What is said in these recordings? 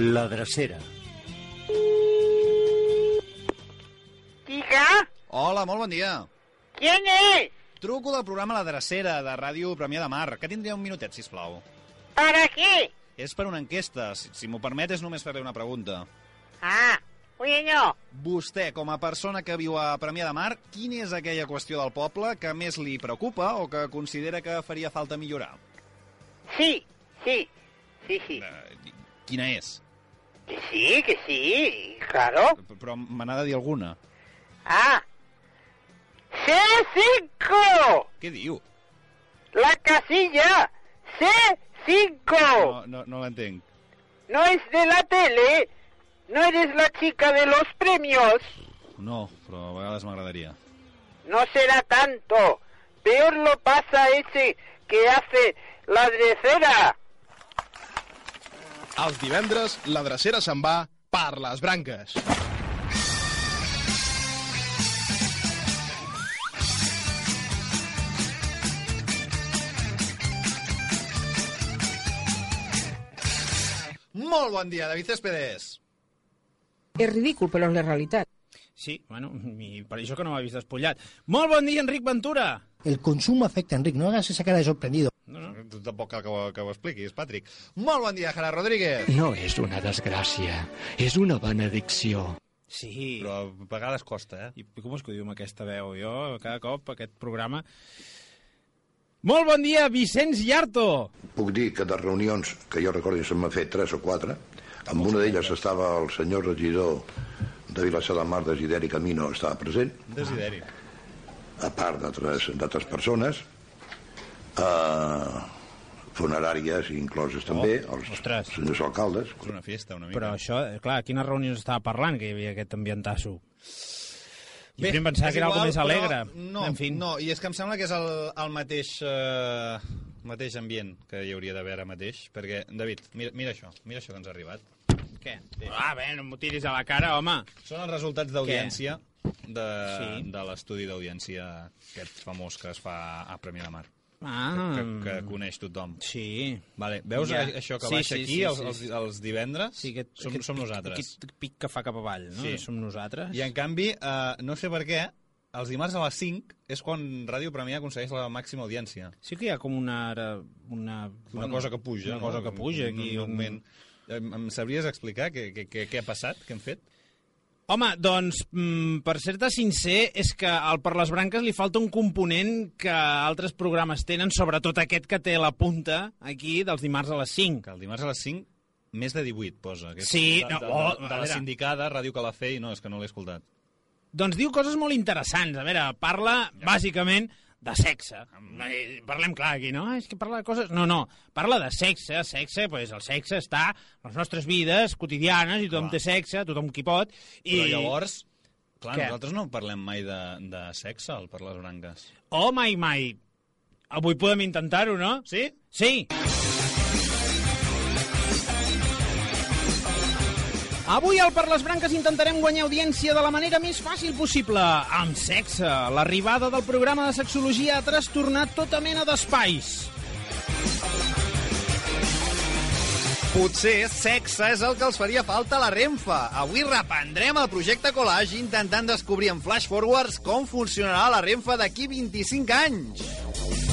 La drecera. Diga, Hola, molt bon dia. ¿quién es? Truco del programa La Drecera, de Ràdio Premià de Mar. Que tindria un minutet, si plau. ¿Para qué? És per una enquesta. Si, si m'ho permet, és només fer-li una pregunta. Ah, bueno, Vostè, com a persona que viu a Premià de Mar, quina és aquella qüestió del poble que més li preocupa o que considera que faria falta millorar? sí, sí, sí, sí. Eh, quina és? Que sí, que sí, claro. Però de dir alguna. Ah, C5, Què diu? la casilla C5. No, no, no l'entenc. No es de la tele, no eres la chica de los premios. No, però a vegades m'agradaria. No será tanto. Peor lo pasa ese que hace la drecera. Els divendres, la drecera se'n va per les branques. Molt bon dia, David Céspedes. És ridícul, però és la realitat. Sí, bueno, i per això que no m'ha vist espullat. Molt bon dia, Enric Ventura! El consumo afecta, Enric. No hagas esa cara de sorprendido. No, no. Tu tampoc cal que ho, que ho expliquis, Patrick. Molt bon dia, Gerard Rodríguez. No és una desgràcia, és una benedicció. Sí, Però a vegades costa, eh? I com és que ho diu amb aquesta veu? Jo, cada cop, aquest programa... Molt bon dia, Vicenç Llarto! Puc dir que de reunions que jo recordo se m'ha fet tres o quatre, amb una d'elles estava el senyor regidor de Vilassar de Mar, Desideri Camino, estava present, Desideri. a part d'altres persones, eh, funeràries incloses també, els ostres. senyors alcaldes. És una festa, una mica. Però això, eh, clar, a quines reunions estava parlant que hi havia aquest ambientasso? Jo Bé, primer pensava que era algo igual, més alegre. No, en fi. no, i és que em sembla que és el, el mateix, eh, mateix ambient que hi hauria d'haver ara mateix, perquè, David, mira, mira això, mira això que ens ha arribat. Què? Ah, bé, no m'ho tiris a la cara, home. Són els resultats d'audiència de, Sí. de l'estudi d'audiència aquest famós que es fa a Premià de Mar, Ah, que, que coneix tothom. Sí. Vale, veus Ja. això que Sí, baixa sí, aquí sí, els, sí, els, sí. els divendres? Sí, aquest, som, aquest som nosaltres. Aquest pic que fa cap avall, no? Sí. Som nosaltres. I en canvi, eh, no sé per què, els dimarts a les 5 és quan Ràdio Premià aconsegueix la màxima audiència. Sí que hi ha com una... ara- Una, Una cosa que puja. Una cosa que puja Un- aquí. Un, un. Em, em sabries explicar què, què, què, què ha passat, què hem fet? Home, doncs, mm, per ser-te sincer, és que al Per les Branques li falta un component que altres programes tenen, sobretot aquest que té la punta aquí dels dimarts a les 5. Que el dimarts a les 5 més de 18 posa. Que Sí, de, no, de, oh, de, a de la sindicada, Ràdio Calafell, no, és que no l'he escoltat. Doncs diu coses molt interessants. A veure, parla, bàsicament, de sexe. Eh, Parlem clar aquí, no? És que parla de coses... No, no, parla de sexe. Sexe, pues, el sexe està a les nostres vides quotidianes i tothom Clar. té sexe, tothom qui pot. I... Però llavors, clar, Què? nosaltres no parlem mai de, de sexe al per les branques. Oh, mai, mai. Avui podem intentar-ho, no? Sí? Sí. Avui al Per les Branques intentarem guanyar audiència de la manera més fàcil possible, amb sexe. L'arribada del programa de sexologia ha trastornat tota mena d'espais. Potser sexe és el que els faria falta a la Renfa. Avui reprendrem el projecte Collage intentant descobrir en flash forwards com funcionarà la Renfa d'aquí 25 anys.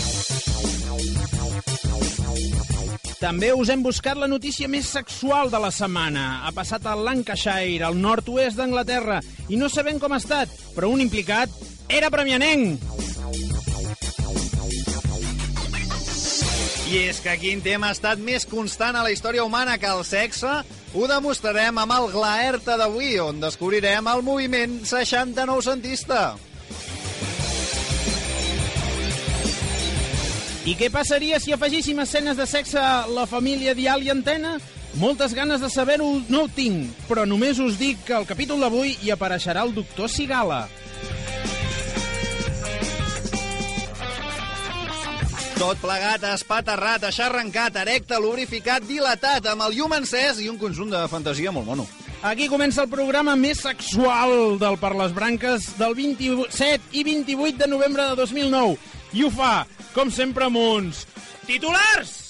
També us hem buscat la notícia més sexual de la setmana. Ha passat a Lancashire, al nord-oest d'Anglaterra, i no sabem com ha estat, però un implicat era premianenc. I és que quin tema ha estat més constant a la història humana que el sexe? Ho demostrarem amb el Glaerta d'avui, on descobrirem el moviment 69 centista. I què passaria si afegíssim escenes de sexe a la família Dial i Antena? Moltes ganes de saber-ho no ho tinc, però només us dic que al capítol d'avui hi apareixerà el doctor Sigala. Tot plegat, espaterrat, aixarrencat, erecte, lubrificat, dilatat, amb el llum encès i un conjunt de fantasia molt mono. Aquí comença el programa més sexual del Per les Branques del 27 i 28 de novembre de 2009. I ho fa, com sempre, amb uns titulars!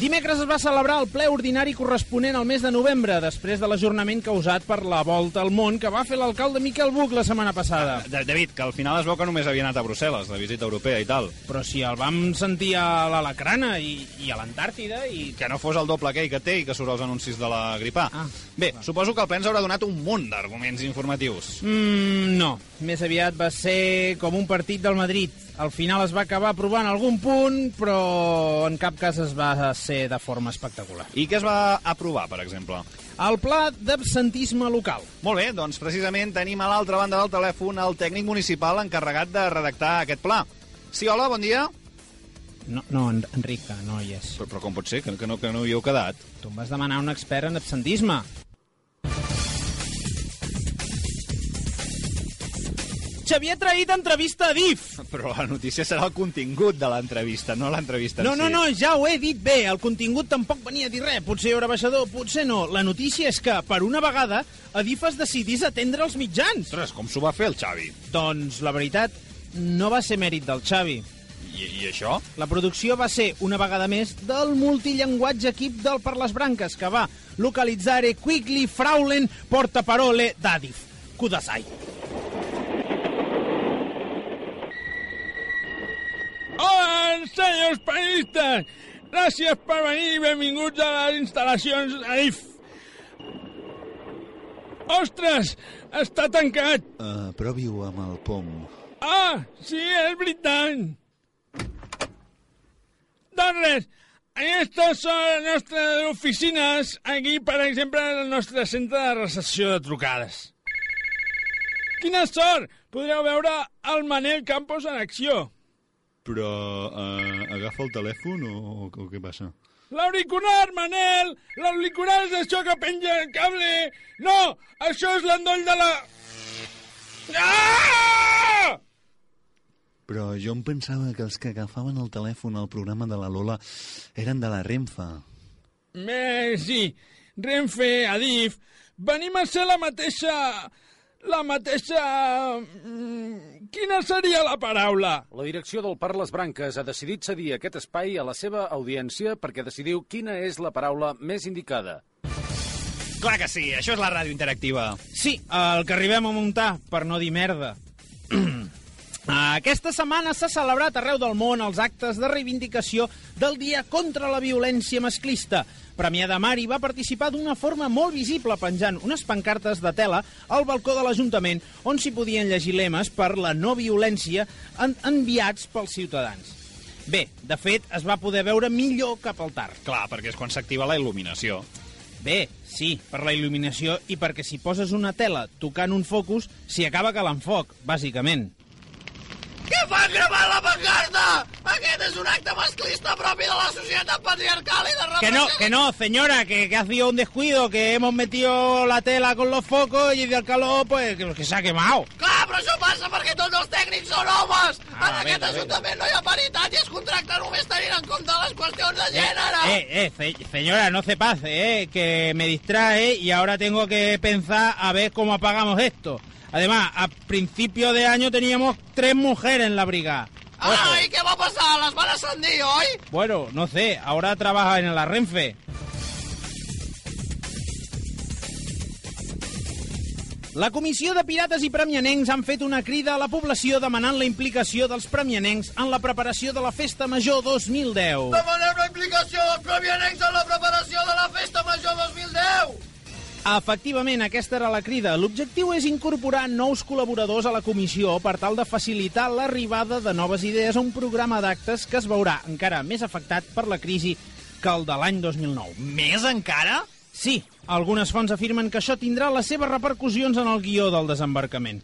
Dimecres es va celebrar el ple ordinari corresponent al mes de novembre, després de l'ajornament causat per la volta al món que va fer l'alcalde Miquel Buch la setmana passada. Da- David, que al final es veu que només havia anat a Brussel·les, de visita europea i tal. Però si el vam sentir a l'Alacrana i, i a l'Antàrtida i... Que no fos el doble aquell que té i que surt als anuncis de la gripa. Ah, Bé, suposo que el ple ens haurà donat un munt d'arguments informatius. Mm, no, més aviat va ser com un partit del Madrid. Al final es va acabar aprovant algun punt, però en cap cas es va ser de forma espectacular. I què es va aprovar, per exemple? El pla d'absentisme local. Molt bé, doncs precisament tenim a l'altra banda del telèfon el tècnic municipal encarregat de redactar aquest pla. Sí, hola, bon dia. No, no En- Enric, no hi és. Però, però com pot ser, que, que, no, que no hi heu quedat? Tu em vas demanar un expert en absentisme. Xavier Traït entrevista a DIF. Però la notícia serà el contingut de l'entrevista, no l'entrevista en No, si. no, no, ja ho he dit bé. El contingut tampoc venia a dir res. Potser hi haurà baixador, potser no. La notícia és que, per una vegada, Adif es decidís atendre els mitjans. Ostres, com s'ho va fer el Xavi? Doncs, la veritat, no va ser mèrit del Xavi. I, I això? La producció va ser, una vegada més, del multillenguatge equip del Per les Branques, que va localitzare quickly fraulen portaparole d'Adif. Kudasai. Hola, senyors periodistes! Gràcies per venir i benvinguts a les instal·lacions AIF. Ostres, està tancat. Uh, provi-ho amb el pom. Ah, sí, és veritat. Doncs res, aquestes són les nostres oficines. Aquí, per exemple, el nostre centre de recepció de trucades. Quina sort! Podreu veure el Manel Campos en acció. Però uh, agafa el telèfon o, o, o què passa? L'auricular, Manel! L'auricular és això que penja el cable! No! Això és l'endoll de la... Ah! Però jo em pensava que els que agafaven el telèfon al programa de la Lola eren de la Renfa. Eh, sí, Renfe, Adif, venim a ser la mateixa... La mateixa... mm, Quina seria la paraula? La direcció del Per les Branques ha decidit cedir aquest espai a la seva audiència perquè decidiu quina és la paraula més indicada. Clar que sí, això és la ràdio interactiva. Sí, el que arribem a muntar, per no dir merda. Aquesta setmana s'ha celebrat arreu del món els actes de reivindicació del Dia contra la Violència Masclista. Premià de Mari va participar d'una forma molt visible penjant unes pancartes de tela al balcó de l'Ajuntament on s'hi podien llegir lemes per la no violència en enviats pels ciutadans. Bé, de fet, es va poder veure millor cap al tard. Clar, perquè és quan s'activa la il·luminació. Bé, sí, per la il·luminació i perquè si poses una tela tocant un focus, s'hi acaba calant foc, bàsicament. Què fan gravant la pancarta? Aquest és un acte masclista propi de la societat patriarcal i de Que no, repressió. que no, señora, que, que ha sido un descuido, que hemos metido la tela con los focos y del calor, pues, que, que se ha quemado. Clar, però això passa perquè tots els tècnics són homes. Ah, en aquest ajuntament no hi ha paritat i es contracta només tenint en compte les qüestions de gènere. Eh, eh, se- señora, no se pase, eh, que me distrae y ahora tengo que pensar a ver cómo apagamos esto. Además, a principio de año teníamos tres mujeres en la brigada. Ah, i què va passar? Les van ascendir, oi? Bueno, no sé, ahora trabaja en la Renfe. La Comissió de Pirates i Premianencs han fet una crida a la població demanant la implicació dels premianencs en la preparació de la Festa Major 2010. Demanem la implicació dels provianencs en la preparació de la Festa Major 2010. Efectivament, aquesta era la crida. L'objectiu és incorporar nous col·laboradors a la comissió per tal de facilitar l'arribada de noves idees a un programa d'actes que es veurà encara més afectat per la crisi que el de l'any 2009. Més encara? Sí, algunes fonts afirmen que això tindrà les seves repercussions en el guió del desembarcament.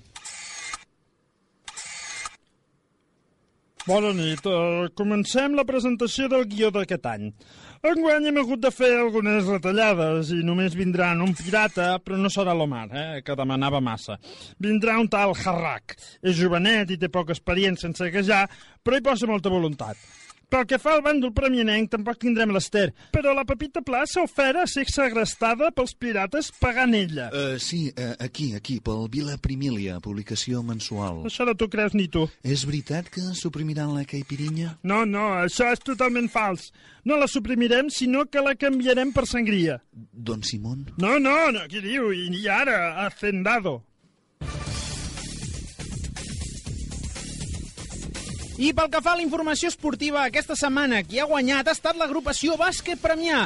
Bona nit. Uh, comencem la presentació del guió d'aquest any. Enguany hem hagut de fer algunes retallades i només vindran un pirata, però no serà l'Omar, eh, que demanava massa. Vindrà un tal Harrak. És jovenet i té poca experiència en saquejar, però hi posa molta voluntat. Pel que fa al bàndol premianenc, tampoc tindrem l'Ester, però la Pepita Pla s'ha ofert a ser segrestada pels pirates pagant ella. Uh, sí, uh, aquí, aquí, pel Vila Primília, publicació mensual. Això no t'ho creus ni tu. És veritat que suprimiran la caipirinha? No, no, això és totalment fals. No la suprimirem, sinó que la canviarem per sangria. Don Simón? No, no, no qui diu? I, i ara, hacendado. I pel que fa a la informació esportiva, aquesta setmana qui ha guanyat ha estat l'agrupació Bàsquet Premià.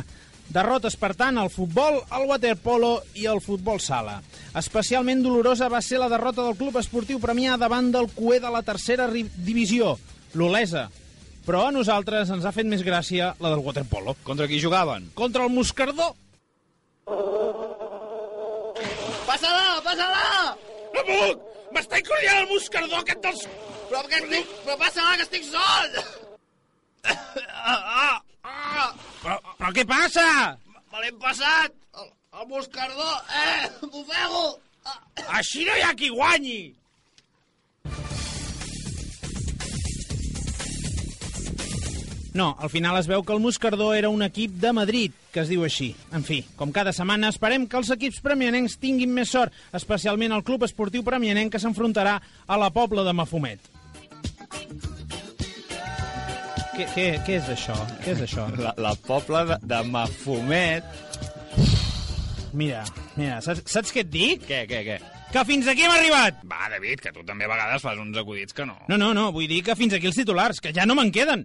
Derrotes, per tant, al futbol, al waterpolo i al futbol sala. Especialment dolorosa va ser la derrota del Club Esportiu Premià davant del cué de la tercera divisió, l'Olesa. Però a nosaltres ens ha fet més gràcia la del waterpolo. Contra qui jugaven? Contra el Moscardó. Passa-la, passa-la! No puc! M'està incordiant el Moscardó, aquest dels... Però, que estic, però passa-la, que estic sol! Ah, ah, ah. Però, però què passa? Me l'hem passat! El, el moscardó! Eh! M'ofego! Així no hi ha qui guanyi! No, al final es veu que el Moscardó era un equip de Madrid, que es diu així. En fi, com cada setmana, esperem que els equips premianencs tinguin més sort, especialment el Club Esportiu Premianenc, que s'enfrontarà a la Pobla de Mafumet. Què, què, què és això? Què és això? La, la Pobla de, de Mafumet. Mira, mira, saps, saps què et dic? Què, què, què? Que fins aquí hem arribat! Va, David, que tu també a vegades fas uns acudits que no. No, no, no, vull dir que fins aquí els titulars, que ja no me'n queden.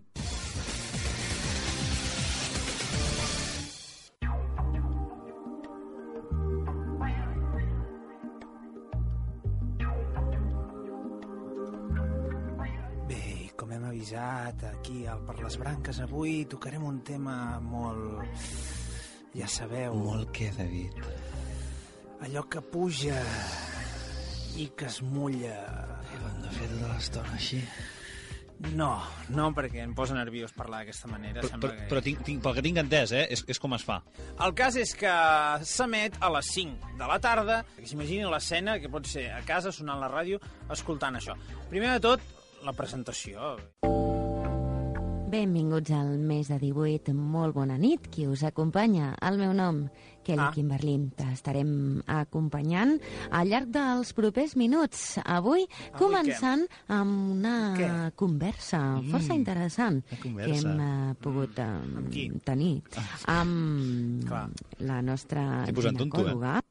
Les Branques, avui tocarem un tema molt... Ja sabeu... Molt què, David? Allò que puja i que es mulla. I ho hem de fer tota l'estona així? No, no, perquè em posa nerviós parlar d'aquesta manera. Però, sembla però, que... però tinc, tinc, pel que tinc entès, eh, és, és com es fa. El cas és que s'emet a les 5 de la tarda, que s'imaginin l'escena que pot ser a casa sonant la ràdio escoltant això. Primer de tot, la presentació. Benvinguts al mes de 18. Molt bona nit. Qui us acompanya? El meu nom, Kelly Ah. ah. Kimberlin. T'estarem acompanyant al llarg dels propers minuts. Avui, Avui començant amb una Què? conversa força interessant una que conversa. hem eh, pogut eh, Amb qui? tenir amb Clar. la nostra T'he posat tonto, eh?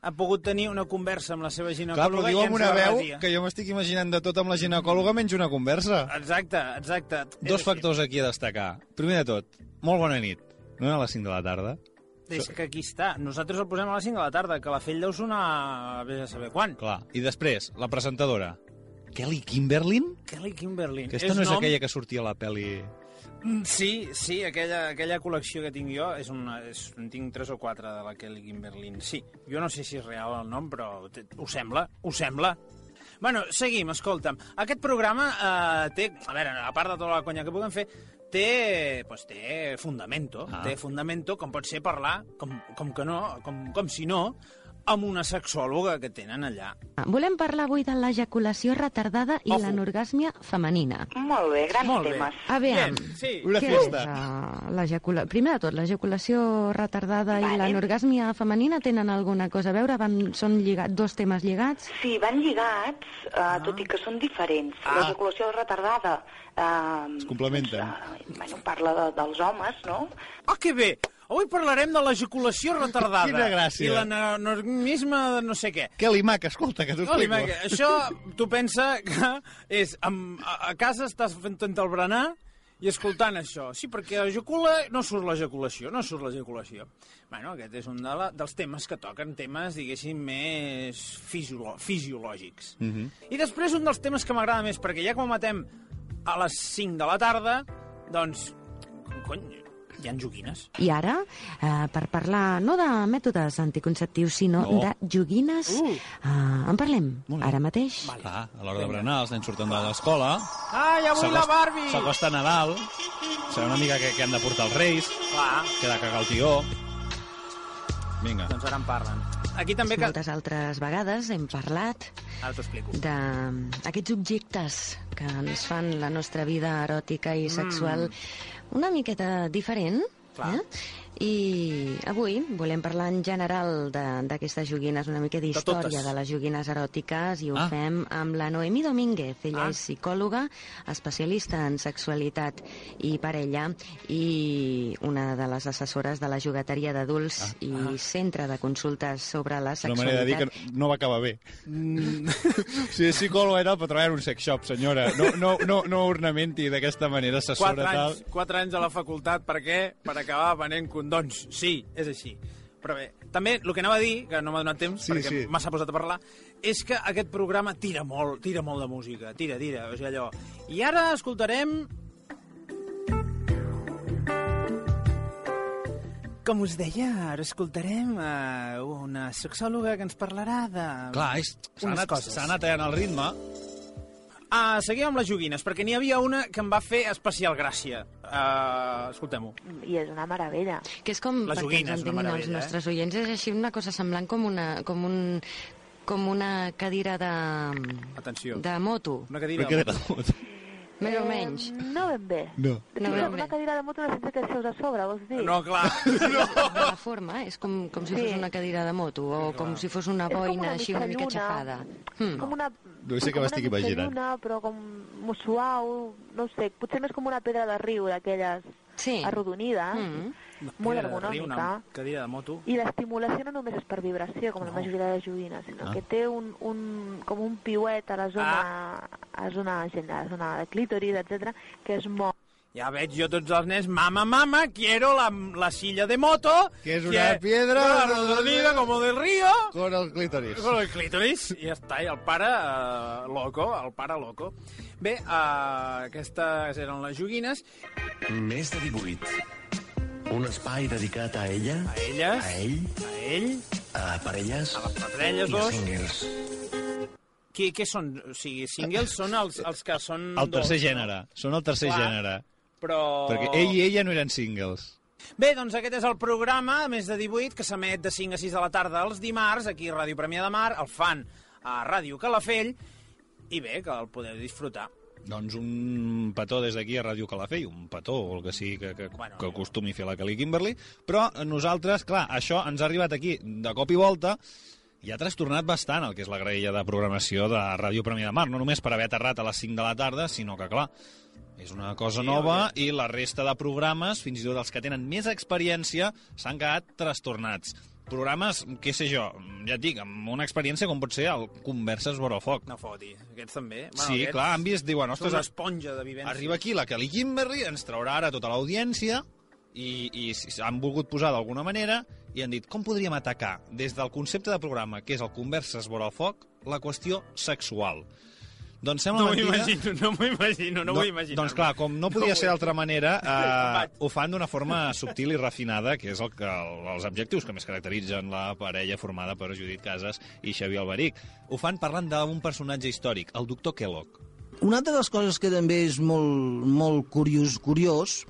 Ha pogut tenir una conversa amb la seva Clar, ginecòloga però diu amb una veu redia. que jo m'estic imaginant de tot amb la ginecòloga menys una conversa. Exacte, exacte. Dos factors aquí a destacar. Primer de tot, molt bona nit. No era a les 5 de la tarda? És que aquí està. Nosaltres el posem a les 5 de la tarda, que la Fell deu sonar a vés a saber quan. Clar. I després, la presentadora. Kelly Kimberlin? Kelly Kimberlin. Aquesta no és nom- aquella que sortia a la pel·li... Sí, sí, aquella, aquella col·lecció que tinc jo, és una, és, en tinc tres o quatre de la Kelly Kimberlin. Sí, jo no sé si és real el nom, però ho sembla, ho sembla. Bueno, seguim, escolta'm. Aquest programa eh, té, a veure, a part de tota la conya que puguem fer, té, pues, té fundamento. Ah. Té fundamento, com pot ser parlar, com, com que no, com, com si no, amb una sexòloga que tenen allà. Volem parlar avui de l'ejaculació retardada i Ojo. l'anorgàsmia femenina. Molt bé, grans Molt bé. temes. A veure, Bien, sí. Una què festa. és uh, l'ejacula... Primer de tot, l'ejaculació retardada i Vale. l'anorgàsmia femenina tenen alguna cosa a veure? Van, són lligat, dos temes lligats? Sí, van lligats, uh, tot i que són diferents. Ah. L'ejaculació retardada... Uh, Es complementen. Doncs, uh, bueno, parla de, dels homes, no? Ah, que bé! Avui parlarem de l'ejaculació retardada. Quina gràcia. I l'anormisme de no sé què. Kelly Mac, escolta, que t'ho explico. Mac, això, tu pensa que és... Amb, a, casa estàs fent el berenar i escoltant això. Sí, perquè ejacula, no surt l'ejaculació, no surt l'ejaculació. Bueno, aquest és un de la, dels temes que toquen, temes, diguéssim, més fisiolo, fisiològics. Mm -hmm. I després un dels temes que m'agrada més, perquè ja que ho matem a les 5 de la tarda, doncs, cony, Hi ha joguines. I ara, eh, per parlar no de mètodes anticonceptius, sinó No. de joguines, Uh. eh, en parlem ara mateix. Clar, a l'hora de berenar, els nens surten de l'escola. Ai, avui la Barbie! S'acosta Nadal. Serà una mica que, que han de portar els reis. Clar. Queda cagar el tió. Vinga. Doncs ara en parlen. Aquí també que... Moltes altres vegades hem parlat Ara t'ho explico. d'aquests objectes que ens fan la nostra vida eròtica i sexual una miqueta diferent. Clar. Eh? I avui volem parlar en general de- d'aquestes joguines, una mica d'història totes. de, les joguines eròtiques, i ho Ah. fem amb la Noemí Domínguez. Ella Ah. és psicòloga, especialista en sexualitat i parella, i una de les assessores de la jugateria d'adults i centre de consultes sobre la És una manera de dir sexualitat. que no va acabar bé. si és psicòloga era per treballar en un sex shop, senyora. No, no, no, no ornamenti d'aquesta manera, assessora Quatre tal. anys, quatre anys a la facultat, per què? Per acabar venent condons. Sí, és així. Però bé, també el que anava a dir, que no m'ha donat temps Sí, perquè sí. m'ha posat a parlar, és que aquest programa tira molt, tira molt de música, tira, tira, o sigui allò. I ara escoltarem... Com us deia, ara escoltarem uh, una sexòloga que ens parlarà de... Clar, s'ha anat, anat tallant el ritme. Ah, seguim amb les joguines, perquè n'hi havia una que em va fer especial gràcia. Uh, Escoltem-ho. I és una meravella. Que és com, La perquè joguina ens és una entenguin els meravella, eh? nostres oients, és així una cosa semblant com una, com un, com una cadira de, Atenció. de moto, Una cadira... Una cadira de moto. Més o menys. No ben bé. No. No ben bé. Una cadira de moto necessita que seus a sobre, vols dir? No, clar. La forma és com, com si Sí. fos una cadira de moto o com si fos una boina una així una mica mitjalluna. xafada. Hmm. Com una... Ser que com m'estic una imaginant. mitjalluna, però com suau, no sé, potser més com una pedra de riu, d'aquelles sí. arrodonides, Mm. molt de riu, ergonòmica. Una cadira de moto. I l'estimulació no només és per vibració, com la majoria de joguines, sinó Ah. que té un, un, com un piuet a la zona, a la zona, a la zona de clítoris, etc que es mou. Ja veig jo tots els nens, mama, mama, quiero la, la silla de moto. Que és una piedra Arrodonida como del río. Con el clítoris. Con el clítoris. I ja està, i el pare uh, loco, el pare loco. Bé, uh, aquestes eren les joguines. Més de 18. Un espai dedicat a ella, A elles. a ell, A ell. a parelles, A les parelles, i a dos. singles. Qui, què són? O sigui, singles són els, els que són... El tercer dos, gènere. Són el tercer Clar. gènere. Però... Perquè ell i ella no eren singles. Bé, doncs aquest és el programa, més de 18, que s'emet de 5 a 6 de la tarda els dimarts, aquí a Ràdio Premià de Mar, el fan a Ràdio Calafell, i bé, que el podeu disfrutar. Doncs un petó des d'aquí a Ràdio Calafell, un petó o el que sigui que, que, bueno, que acostumi a fer la Kelly Kimberly, però nosaltres, clar, això ens ha arribat aquí de cop i volta i ha trastornat bastant el que és la graella de programació de Ràdio Premià de Mar, no només per haver aterrat a les 5 de la tarda, sinó que, clar, és una cosa nova i la resta de programes, fins i tot els que tenen més experiència, s'han quedat trastornats. Programes, què sé jo, ja et dic, amb una experiència com pot ser el Converses vora el foc. No foti, aquests també. Sí, aquests clar, han vist, diuen, Són ostres, una esponja de vivència. Arriba aquí la Kelly Kimberly, ens traurà ara tota l'audiència i, i s- han volgut posar d'alguna manera i han dit com podríem atacar des del concepte de programa, que és el Converses vora el foc, la qüestió sexual. Doncs sembla No m'ho mentida... imagino, no m'ho imagino, no m'ho imagino. Doncs clar, com no podia No ser d'altra manera, eh, ho fan d'una forma subtil i refinada, que és el que, els objectius que més caracteritzen la parella formada per Judit Casas i Xavier Alberic. Ho fan parlant d'un personatge històric, el doctor Kellogg. Una altra de les coses que també és molt, molt curiós, curiós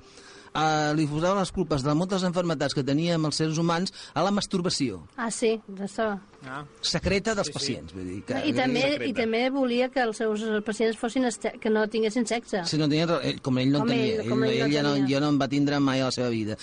eh, li posaven les culpes de moltes enfermetats que teníem els seres humans a la masturbació Ah, sí, d'això. Ah. secreta dels pacients. Vull dir, que, I també, I també volia que els seus pacients fossin que no tinguessin sexe. Si no tenia, ell, com ell no en Com tenia, ell- com ell no ell ja no, tenia. ja no en va tindre mai a la seva vida.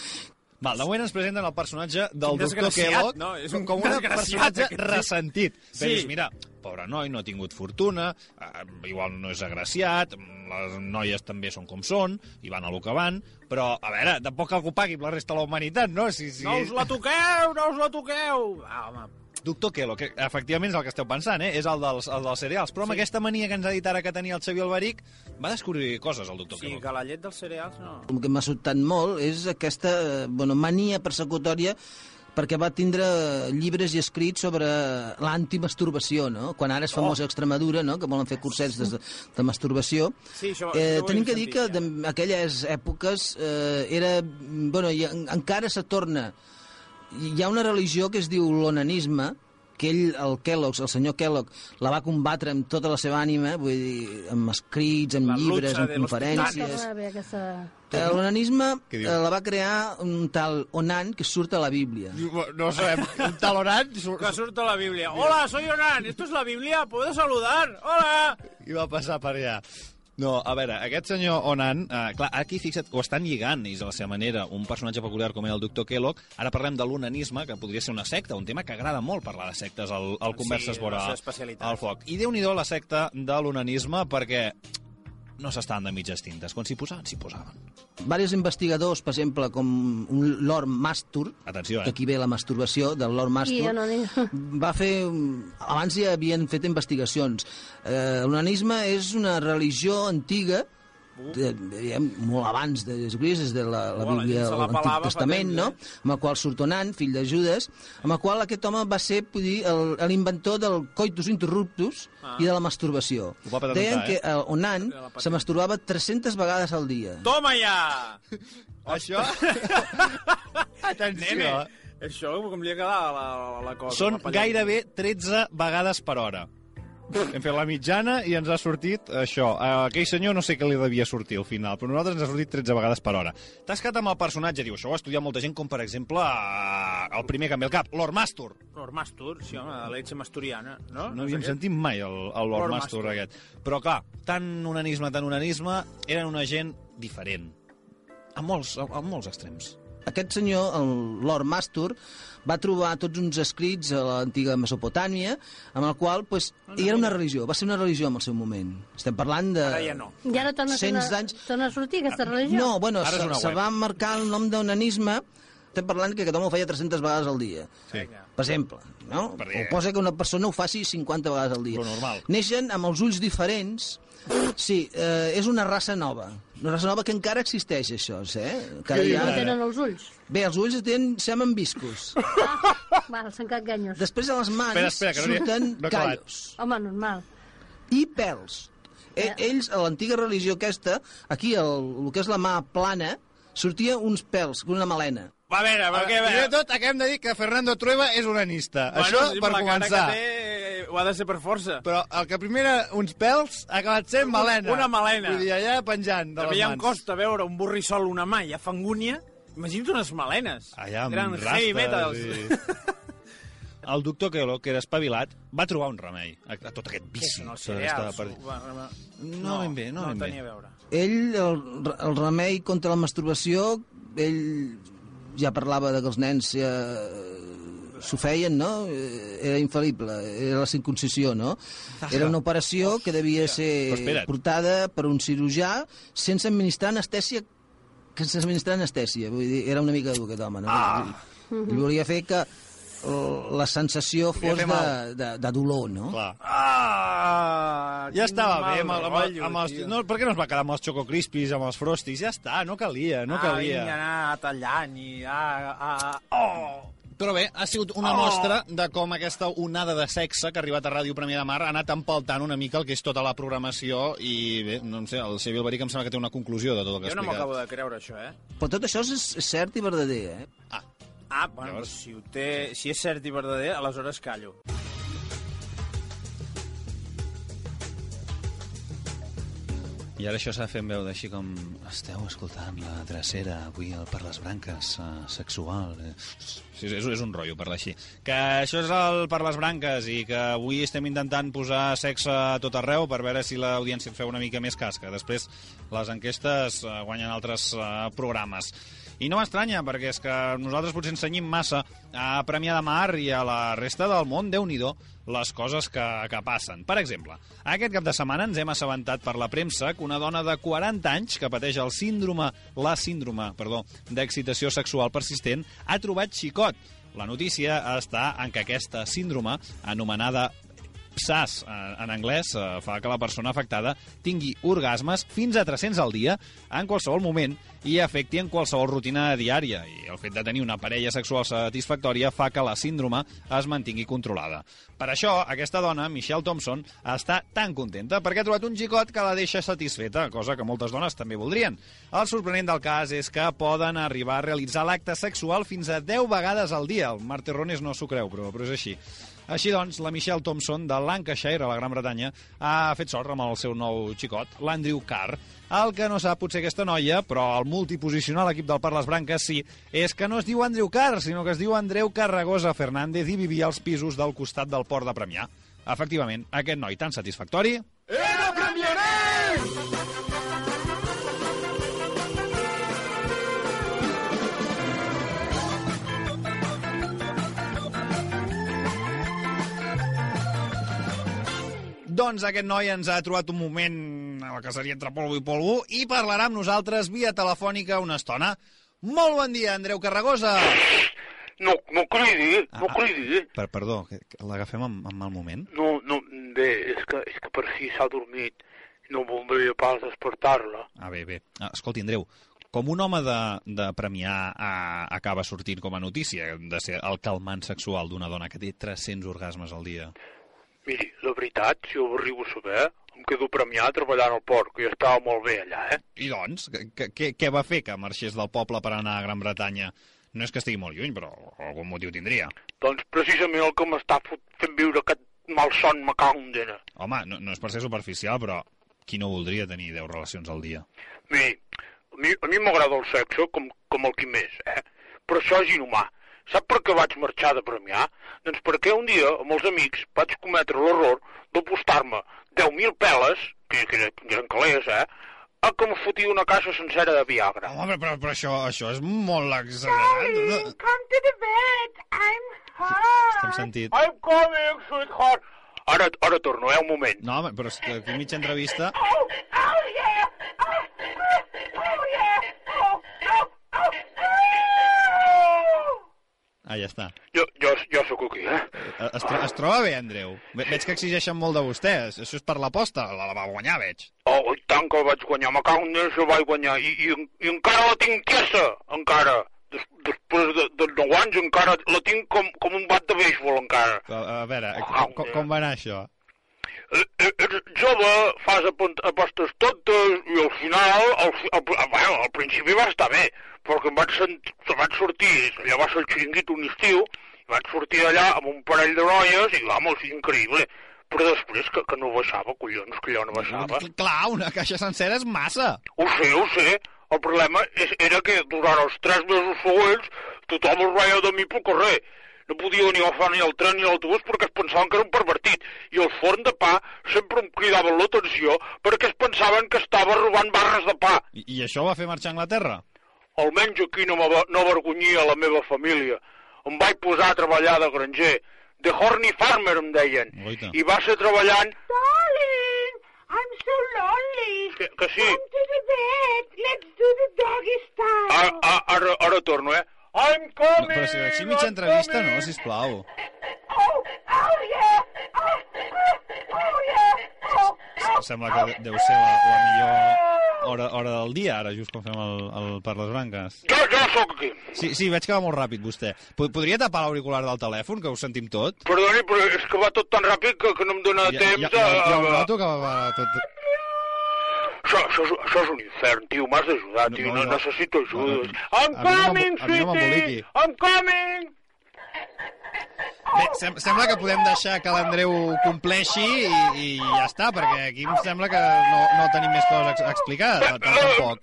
Val, de moment ens presenten el personatge del Quin doctor Kellogg no? És un com un personatge ressentit. Sí. Sí. Dius, mira, pobre noi, no ha tingut fortuna, eh, igual no és agraciat, les noies també són com són, i van a lo que van, però, a veure, tampoc cal que ho pagui amb la resta de la humanitat, no? Si, si... No us la toqueu, no us la toqueu! Ah, home, Doctor Kellogg, que efectivament és el que esteu pensant, eh? és el dels, el dels cereals, però amb Sí. aquesta mania que ens ha dit ara que tenia el Xavier Alberic, va descobrir coses, el doctor sí, Kellogg. que la llet dels cereals no... El que m'ha sobtat molt és aquesta eh, bueno, mania persecutòria perquè va tindre llibres i escrits sobre l'antimasturbació, no? Quan ara és famosa a Extremadura, no?, que volen fer cursets de, de masturbació. Sí, això- eh, això tenim que dir sentit, que en aquelles èpoques eh, era... Bueno, i en, encara se torna... Hi ha una religió que es diu l'onanisme, que ell, el Kellogg, el senyor Kellogg, la va combatre amb tota la seva ànima, vull dir, amb escrits, amb La llibres, amb conferències... Aquesta... Eh, L'onanisme eh, la va crear un tal Onan que surt a la Bíblia. No sabem, un talonant... Que surt a la Bíblia. Hola, soy Onan. ¿Esto es la Biblia? ¿Puedo saludar? Hola. I va passar per allà. No, a veure, aquest senyor Onan, eh, clar, aquí fixa't ho estan lligant, ells a la seva manera, un personatge peculiar com era el doctor Kellogg. Ara parlem de l'onanisme, que podria ser una secta, un tema que agrada molt parlar de sectes al, al Converses Sí, vora al foc. I déu nhi la secta de l'onanisme, perquè no s'estan de mitges tintes. Quan s'hi posaven, s'hi posaven. Varis investigadors, per exemple, com un Lord Mastur, Atenció, que eh? aquí ve la masturbació del Lord I Mastur, anonim. va fer... Abans ja havien fet investigacions. Eh, L'onanisme és una religió antiga de, diguem, molt abans de Jesucrist, és de la, la Bíblia, la l'Antic Testament, no? eh? amb el qual surt Onan, fill de Judes, amb el qual aquest home va ser l'inventor del coitus interruptus Ah. i de la masturbació. Deien eh? que el Onan se masturbava 300 vegades al dia. Toma ja! Això... Atenció, Nene, eh? això com li ha quedat la, la, la cosa. Són la gairebé 13 vegades per hora. Hem fet la mitjana i ens ha sortit això. A aquell senyor no sé què li devia sortir al final, però nosaltres ens ha sortit 13 vegades per hora. T'has quedat amb el personatge, diu, això ho ha estudiat molta gent, com per exemple eh, el primer que em ve al cap, Lord Mastur. Lord Mastur, sí, home, de leche masturiana, no? No havíem què. sentit mai el, el Lord, Lord Mastur, Mastur. aquest. Però clar, tant onanisme, tant onanisme, eren una gent diferent. A molts, a, a molts extrems. Aquest senyor, el Lord Mastur, va trobar tots uns escrits a l'antiga Mesopotàmia, amb el qual, pues, i era una religió, va ser una religió en el seu moment. Estem parlant de... Ara ja no. I ara torna, a ser Cents una- d'anys. torna a sortir aquesta religió? No, bueno, se, se va marcar el nom d'onanisme, estem parlant que aquest home ho feia 300 vegades al dia. Sí. Per exemple, no? Perquè- O cosa que una persona ho faci 50 vegades al dia. Lo normal. Neixen amb els ulls diferents. Sí, eh, és una raça nova. Una raça nova que encara existeix, això, eh? Encara hi No ha... tenen els ulls. Bé, els ulls tenen, semblen viscos. Val, s'han quedat ganyos. Després a les mans Espera, espera, que no surten no callos Home, normal. i pèls. Eh, ells, a l'antiga religió aquesta, aquí, el, el que és la mà plana, sortia uns pèls, una melena. Va, a veure, va, què, a Primer de tot, acabem de dir que Fernando Trueba és onanista. Això sí, per començar. Que té, ho ha de ser per força. Però el que primer era uns pèls ha acabat sent melena. Una melena. Vull dir, allà penjant de També les ja em mans. costa veure un borrissol una mà i a fangúnia. Imagina't unes melenes. Allà amb Eren rastes heavy metals. i- El doctor Kellogg, que era espavilat, va trobar un remei a, a tot aquest vici. els que estava per- va. No ben bé, no no ben bé. tenia a veure. Ell, el, el remei contra la masturbació, ell ja parlava de que els nens ja, s'ho feien, no? Eh, Era infal·lible, era la circuncisió, no? Era una operació que devia ser portada per un cirurgià sense administrar anestèsia sense administrar anestèsia, vull dir, era una mica dur aquest home, no? Ah. I volia fer que eh, la sensació fos de, de, de dolor, no? Clar. Ah, Ja estava mal bé amb, amb, el, rotllo, amb els... No, per què no es va quedar amb els Choco Crispies, amb els Frosties? Ja està, no calia, no ah, calia. vinga, anar tallant i... Ah, ah, oh! Però bé, ha sigut una Oh! mostra de com aquesta onada de sexe que ha arribat a Ràdio Premià de Mar ha anat empaltant una mica el que és tota la programació i bé, no sé, el Xavier Alberic em sembla que té una conclusió de tot el que ha Jo no m'ho explicat. acabo de creure, això, eh? Però tot això és cert i verdader, eh? Ah, bueno, doncs si, ho té, si és cert i verdader, aleshores callo. I ara això s'ha de fer en veu d'així com... Esteu escoltant la drecera avui el per les branques uh, sexual. Eh, Sí, és, és un rotllo parlar així. Que això és el per les branques i que avui estem intentant posar sexe a tot arreu per veure si l'audiència et feu una mica més casca. Després les enquestes uh, guanyen altres uh, programes. I no m'estranya, perquè és que nosaltres potser ensenyim massa a Premià de Mar i a la resta del món, déu nhi les coses que, que passen. Per exemple, aquest cap de setmana ens hem assabentat per la premsa que una dona de 40 anys que pateix el síndrome, la síndrome, perdó, d'excitació sexual persistent ha trobat xicot. La notícia està en que aquesta síndrome, anomenada PSAS, eh, en anglès, eh, fa que la persona afectada tingui orgasmes fins a 300 al dia en qualsevol moment i afecti en qualsevol rutina diària. I el fet de tenir una parella sexual satisfactòria fa que la síndrome es mantingui controlada. Per això, aquesta dona, Michelle Thompson, està tan contenta perquè ha trobat un xicot que la deixa satisfeta, cosa que moltes dones també voldrien. El sorprenent del cas és que poden arribar a realitzar l'acte sexual fins a 10 vegades al dia. El Marc Terrones no s'ho creu, però, però és així. Així doncs, la Michelle Thompson, de Lancashire, a la Gran Bretanya, ha fet sort amb el seu nou xicot, l'Andrew Carr. El que no sap potser aquesta noia, però el multiposicional equip del Parles Branques sí, és que no es diu Andrew Carr, sinó que es diu Andreu Carragosa Fernández i vivia als pisos del costat del port de Premià. Efectivament, aquest noi tan satisfactori... Era premianer! Doncs aquest noi ens ha trobat un moment a la que seria entre polvo i polvo i parlarà amb nosaltres via telefònica una estona. Molt bon dia, Andreu Carragosa. No, no cridi, no cridi. Per, perdó, l'agafem en, en mal moment? No, no, bé, és que, és que per si s'ha dormit. No voldria pas despertar-la. Ah, bé, bé. Ah, escolti, Andreu, com un home de, de Premià ah, acaba sortint com a notícia de ser el calmant sexual d'una dona que té 300 orgasmes al dia? Miri, la veritat, si ho arribo a saber, em quedo premiat treballant al port, que ja estava molt bé allà, eh? I doncs, què, va fer que marxés del poble per anar a Gran Bretanya? No és que estigui molt lluny, però algun motiu tindria. Doncs precisament el que m'està fent viure aquest malson me cago en dena. Home, no, no és per ser superficial, però qui no voldria tenir 10 relacions al dia? Miri, a mi, a mi m'agrada el sexe com, com el qui més, eh? Però això és inhumà. Sap per què vaig marxar de Premià? Doncs perquè un dia, amb els amics, vaig cometre l'error d'apostar-me 10.000 peles, que, que, eren- que eren calés, eh? A que me fotia una caixa sencera de Viagra. Home, però, però, però això, això és molt exagerat. Come to the bed. I'm hot. Estem sentit. I'm coming, sweetheart. Ara, ara torno, eh, un moment. No, home, però és que aquí mitja entrevista... Oh, oh yeah. Oh, Ah, ja està. Jo, jo, jo sóc aquí, eh? Eh, Es, tro es troba bé, Andreu? Ve veig que exigeixen molt de vostè. Això és per l'aposta. La, la va guanyar, veig. Oh, i tant que vaig guanyar, me cago en Déu, el vaig guanyar. I, i, I encara la tinc tiesa, encara. Des, després de, de 9 anys encara la tinc com, com un bat de béisbol, encara. A, a veure, com, com, com va anar això? Eh, eh, Ets jove, fas apostes tontes i al final, al, fi- al, al, bueno, al principi va estar bé, perquè em vaig, sent, vaig sortir, allà va ser el xiringuit un estiu, i vaig sortir d'allà amb un parell de noies i, vamos, increïble. Però després que, que no baixava, collons, que allò no baixava. Clar, una caixa sencera és massa. Ho sé, ho sé. El problema és, era que durant els tres mesos següents tothom es reia de mi pel carrer. No podia ni agafar ni el tren ni l'autobús perquè es pensaven que era un pervertit. I el forn de pa sempre em cridaven l'atenció perquè es pensaven que estava robant barres de pa. I, I això va fer marxar a Anglaterra? Almenys aquí no, no avergonyia la meva família. Em vaig posar a treballar de granger. De horny farmer, em deien. Oita. I va ser treballant... Darling, I'm so lonely. Que, que sí. Come to the bed. Let's do the doggy style. A, a, ara, ara torno, eh? I'm No, coming! però si així mitja entrevista no, sisplau. Oh, oh yeah. Oh, oh, yeah. Oh, oh, Sembla que de- deu ser la, la millor hora, hora del dia, ara, just quan fem el, el per les branques. Jo, jo sóc aquí. Sí, sí, veig que va molt ràpid, vostè. Po- Podria tapar l'auricular del telèfon, que ho sentim tot? Perdoni, però és que va tot tan ràpid que, que no em dóna Ja, temps ja, ja, ja ho a... noto que va, va tot... Això, això, és, això és un infern, tio, m'has d'ajudar, tio, no, no. necessito ajuda. I'm mi no m'em- coming, no sweetie! I'm coming! Bé, sem sembla que podem deixar que l'Andreu compleixi i, i ja està, perquè aquí em sembla que no, no tenim més coses a ex- explicar, tampoc.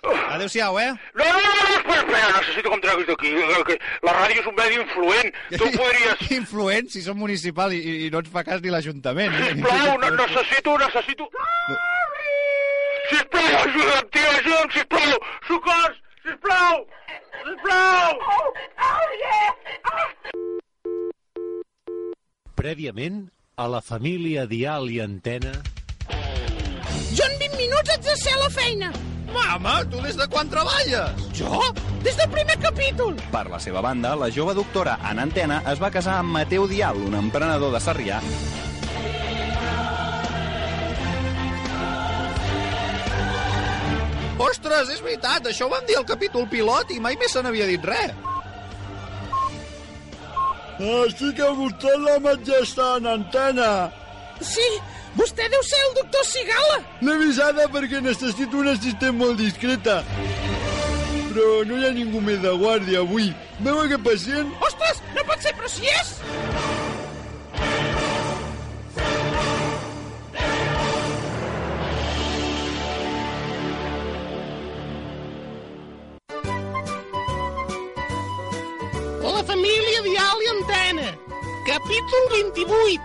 Adéu-siau, eh? No, no, no, no, espera, espera, necessito que em treguis d'aquí. eh, La ràdio és un medi influent. Tu podries... Influent, si som municipal i, i no ens fa cas ni l'Ajuntament. Sisplau, no, necessito, necessito... Sisplau, ajuda'm, tio, ajuda'm, sisplau! Socors! Sisplau! Sisplau! oh, oh yeah. Prèviament, a la família Dial i Antena... Jo en 20 minuts haig de ser a la feina. Mama, tu des de quan treballes? Jo? Des del primer capítol. Per la seva banda, la jove doctora en antena es va casar amb Mateu Dial, un emprenedor de Sarrià, Ostres, és veritat, això ho vam dir al capítol pilot i mai més se n'havia dit res. Així que vostè la majesta en antena. Sí, vostè deu ser el doctor Cigala. L'he avisada perquè necessito un assistent molt discreta. Però no hi ha ningú més de guàrdia avui. Veu aquest pacient? Ostres, no pot ser, però si és! Família Dial i Antena. Capítol 28.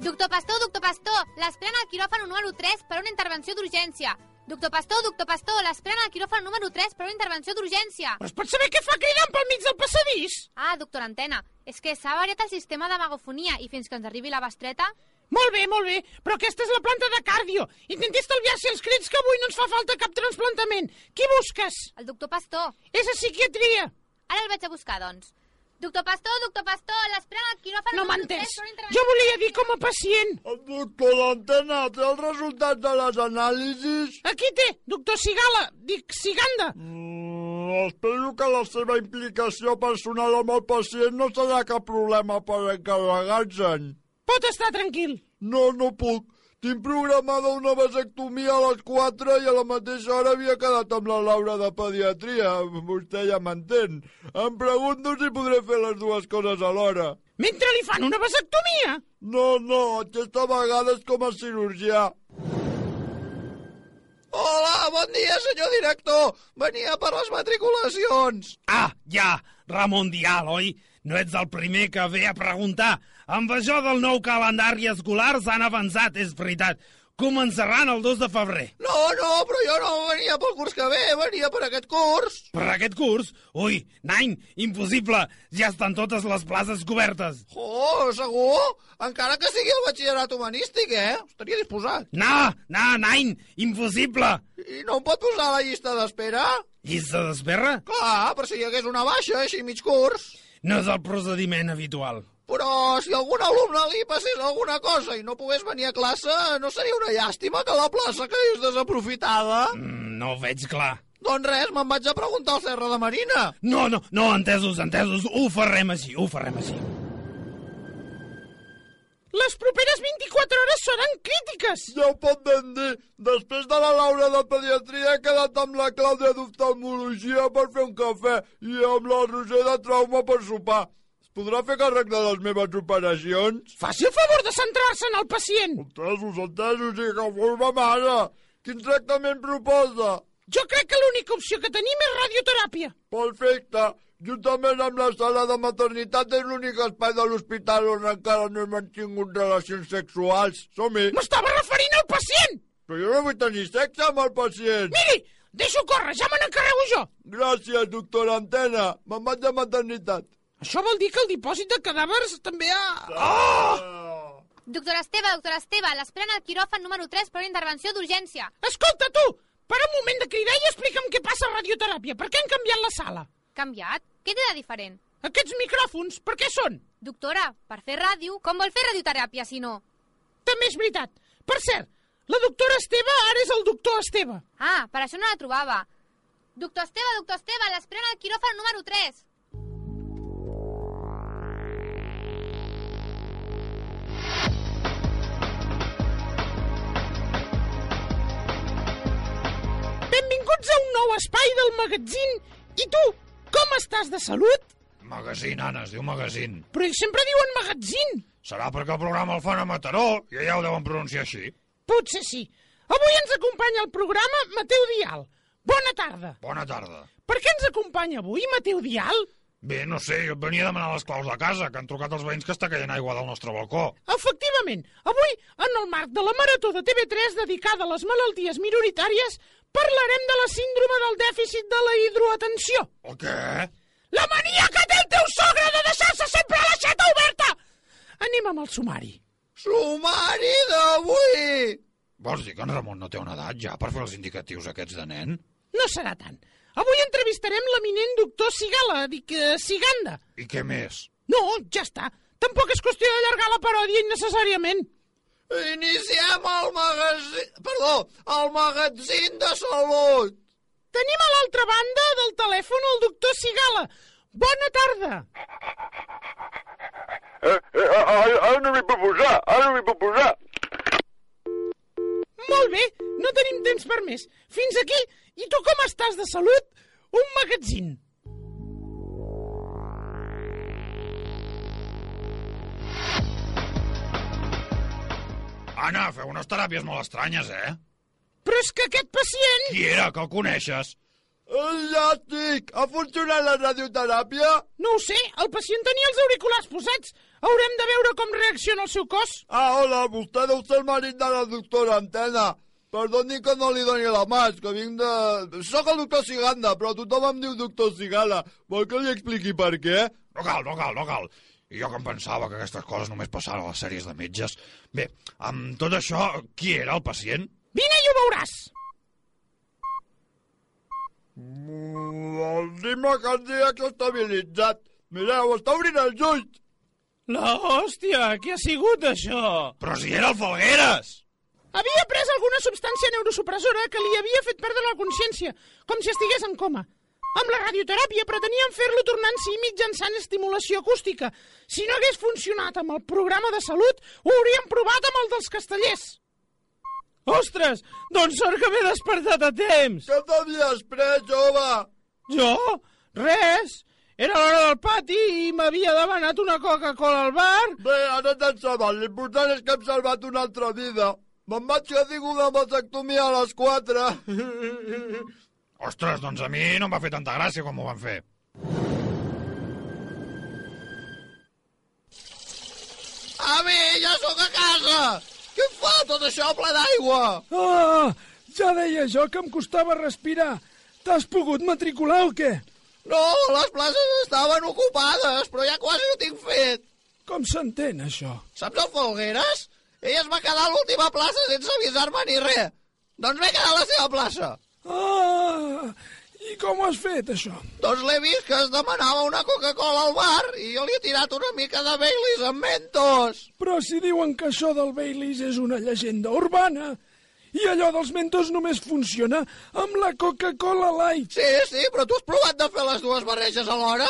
Doctor Pastor, doctor Pastor, l'esperen al quiròfan número 3 per una intervenció d'urgència. Doctor Pastor, doctor Pastor, l'esperen al quiròfan número 3 per una intervenció d'urgència. Però es pot saber què fa cridant pel mig del passadís? Ah, doctor Antena, és que s'ha variat el sistema de megafonia i fins que ens arribi la bestreta... Molt bé, molt bé, però aquesta és la planta de cardio. Intenti estalviar-se els crits que avui no ens fa falta cap transplantament. Qui busques? El doctor Pastor. És a psiquiatria. Ara el vaig a buscar, doncs. Doctor Pastor, doctor Pastor, l'esperen al quiròfan No número m'entès. 3 per una intervenció... Jo volia dir com a pacient. El doctor d'antena té els resultats de les anàlisis? Aquí té, doctor Cigala, dic Ciganda. Mm, espero que la seva implicació personal amb el pacient no serà cap problema per encarregar-se'n. Pot estar tranquil. No, no puc. Tinc programada una vasectomia a les 4 i a la mateixa hora havia quedat amb la Laura de pediatria. Vostè ja m'entén. Em pregunto si podré fer les dues coses alhora. Mentre li fan una vasectomia? No, no, aquesta vegada és com a cirurgià. Hola, bon dia, senyor director. Venia per les matriculacions. Ah, ja, Ramon Dial, oi? No ets el primer que ve a preguntar. Amb això del nou calendari escolar s'han avançat, és veritat. Començaran el 2 de febrer. No, no, però jo no venia pel curs que ve, venia per aquest curs. Per aquest curs? Ui, nany, impossible. Ja estan totes les places cobertes. Oh, segur? Encara que sigui el batxillerat humanístic, eh? Estaria disposat. No, no, nany, impossible. I no em pot posar a la llista d'espera? Llista d'espera? Clar, per si hi hagués una baixa, així mig curs. No és el procediment habitual. Però si algun alumne li passés alguna cosa i no pogués venir a classe, no seria una llàstima que la plaça quedés desaprofitada? Mm, no ho veig clar. Doncs res, me'n vaig a preguntar al Serra de Marina. No, no, no, entesos, entesos. Ho farem així, ho farem així. Les properes 24 hores seran crítiques. Ja ho pot ben dir. Després de la Laura de pediatria he quedat amb la Clàudia d'oftalmologia per fer un cafè i amb la Roser de trauma per sopar. Podrà fer càrrec de les meves operacions? Faci el favor de centrar-se en el pacient. Entesos, entesos, i que fos ma mare. Quin tractament proposa? Jo crec que l'única opció que tenim és radioteràpia. Perfecte. Juntament amb la sala de maternitat és l'únic espai de l'hospital on encara no hem mantingut relacions sexuals. Som-hi. M'estava referint al pacient. Però jo no vull tenir sexe amb el pacient. Miri, deixo córrer, ja me n'encarrego jo. Gràcies, doctora Antena. Me'n vaig de maternitat. Això vol dir que el dipòsit de cadàvers també ha... Oh! Doctor Esteve, doctor Esteve, l'esperen al quiròfan número 3 per una intervenció d'urgència. Escolta, tu! Para un moment de cridar i explica'm què passa a radioteràpia. Per què han canviat la sala? Canviat? Què té de diferent? Aquests micròfons, per què són? Doctora, per fer ràdio, com vol fer radioteràpia, si no? També és veritat. Per cert, la doctora Esteve ara és el doctor Esteve. Ah, per això no la trobava. Doctor Esteve, doctor Esteve, l'esperen al quiròfan número 3. Benvinguts a un nou espai del magazín. I tu, com estàs de salut? Magazín, Anna, es diu magazín. Però ells sempre diuen magazín. Serà perquè el programa el fan a Mataró i allà ho deuen pronunciar així. Potser sí. Avui ens acompanya al programa Mateu Dial. Bona tarda. Bona tarda. Per què ens acompanya avui Mateu Dial? Bé, no sé, jo et venia a demanar les claus de casa, que han trucat els veïns que està caient aigua del nostre balcó. Efectivament, avui, en el marc de la Marató de TV3 dedicada a les malalties minoritàries, parlarem de la síndrome del dèficit de la hidroatenció. El què? La mania que té el teu sogre de deixar-se sempre l'aixeta oberta! Anem amb el sumari. Sumari d'avui! Vols dir que en Ramon no té una edat ja per fer els indicatius aquests de nen? No serà tant. Avui entrevistarem l'eminent doctor Sigala, dic eh, Siganda. I què més? No, ja està. Tampoc és qüestió d'allargar la paròdia innecessàriament. Iniciem el magazín... Perdó, el magatzin de salut. Tenim a l'altra banda del telèfon el doctor Sigala. Bona tarda. Eh, eh, ara, ara no m'hi puc posar, ara no m'hi puc posar. Molt bé, no tenim temps per més. Fins aquí. I tu com estàs de salut? Un magatzin. Anna, feu unes teràpies molt estranyes, eh? Però és que aquest pacient... Qui era, que el coneixes? El llàstic! Ha funcionat la radioteràpia? No ho sé, el pacient tenia els auriculars posats. Haurem de veure com reacciona el seu cos. Ah, hola, vostè deu ser el marit de la doctora Antena. Perdoni que no li doni la mà, que vinc de... Soc el doctor Siganda, però tothom em diu doctor Sigala. Vol que li expliqui per què? No cal, no cal, no cal. I jo que em pensava que aquestes coses només passaven a les sèries de metges. Bé, amb tot això, qui era el pacient? Vine i ho veuràs. Mm, El ritme cardíac estabilitzat. Mireu, està obrint els ulls. La hòstia, què ha sigut això? Però si era el Falgueres! Havia pres alguna substància neurosupressora que li havia fet perdre la consciència, com si estigués en coma. Amb la radioteràpia preteníem fer-lo tornar en si mitjançant estimulació acústica. Si no hagués funcionat amb el programa de salut, ho hauríem provat amb el dels castellers. Ostres, doncs sort que m'he despertat a temps. Què t'havies pres, jove? Jo? Res. Era l'hora del pati i m'havia demanat una Coca-Cola al bar. Bé, ara te'n sabes. L'important és que hem salvat una altra vida. Me'n vaig que dic una vasectomia a les 4. Ostres, doncs a mi no em va fer tanta gràcia com ho van fer. Avi, ja sóc a casa! Què fa tot això ple d'aigua? Ah, ja deia jo que em costava respirar. T'has pogut matricular o què? No, les places estaven ocupades, però ja quasi ho tinc fet. Com s'entén, això? Saps el Folgueres? Ell es va quedar a l'última plaça sense avisar-me ni res. Doncs m'he quedat a la seva plaça. Ah, i com ho has fet, això? Doncs l'he vist que es demanava una Coca-Cola al bar i jo li he tirat una mica de Baileys amb Mentos. Però si diuen que això del Baileys és una llegenda urbana i allò dels mentos només funciona amb la Coca-Cola Light. Sí, sí, però tu has provat de fer les dues barreges alhora?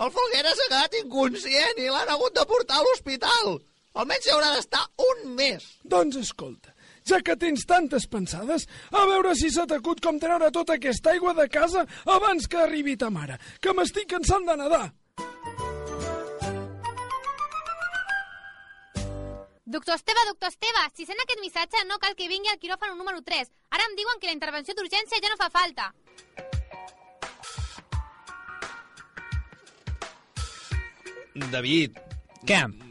El Folguera s'ha quedat inconscient i l'han hagut de portar a l'hospital. Almenys hi haurà d'estar un mes. Doncs escolta, ja que tens tantes pensades, a veure si se t'acut com treure tota aquesta aigua de casa abans que arribi ta mare, que m'estic cansant de nedar. Doctor Esteve, doctor Esteve, si sent aquest missatge no cal que vingui al quiròfano número 3. Ara em diuen que la intervenció d'urgència ja no fa falta. David. Què?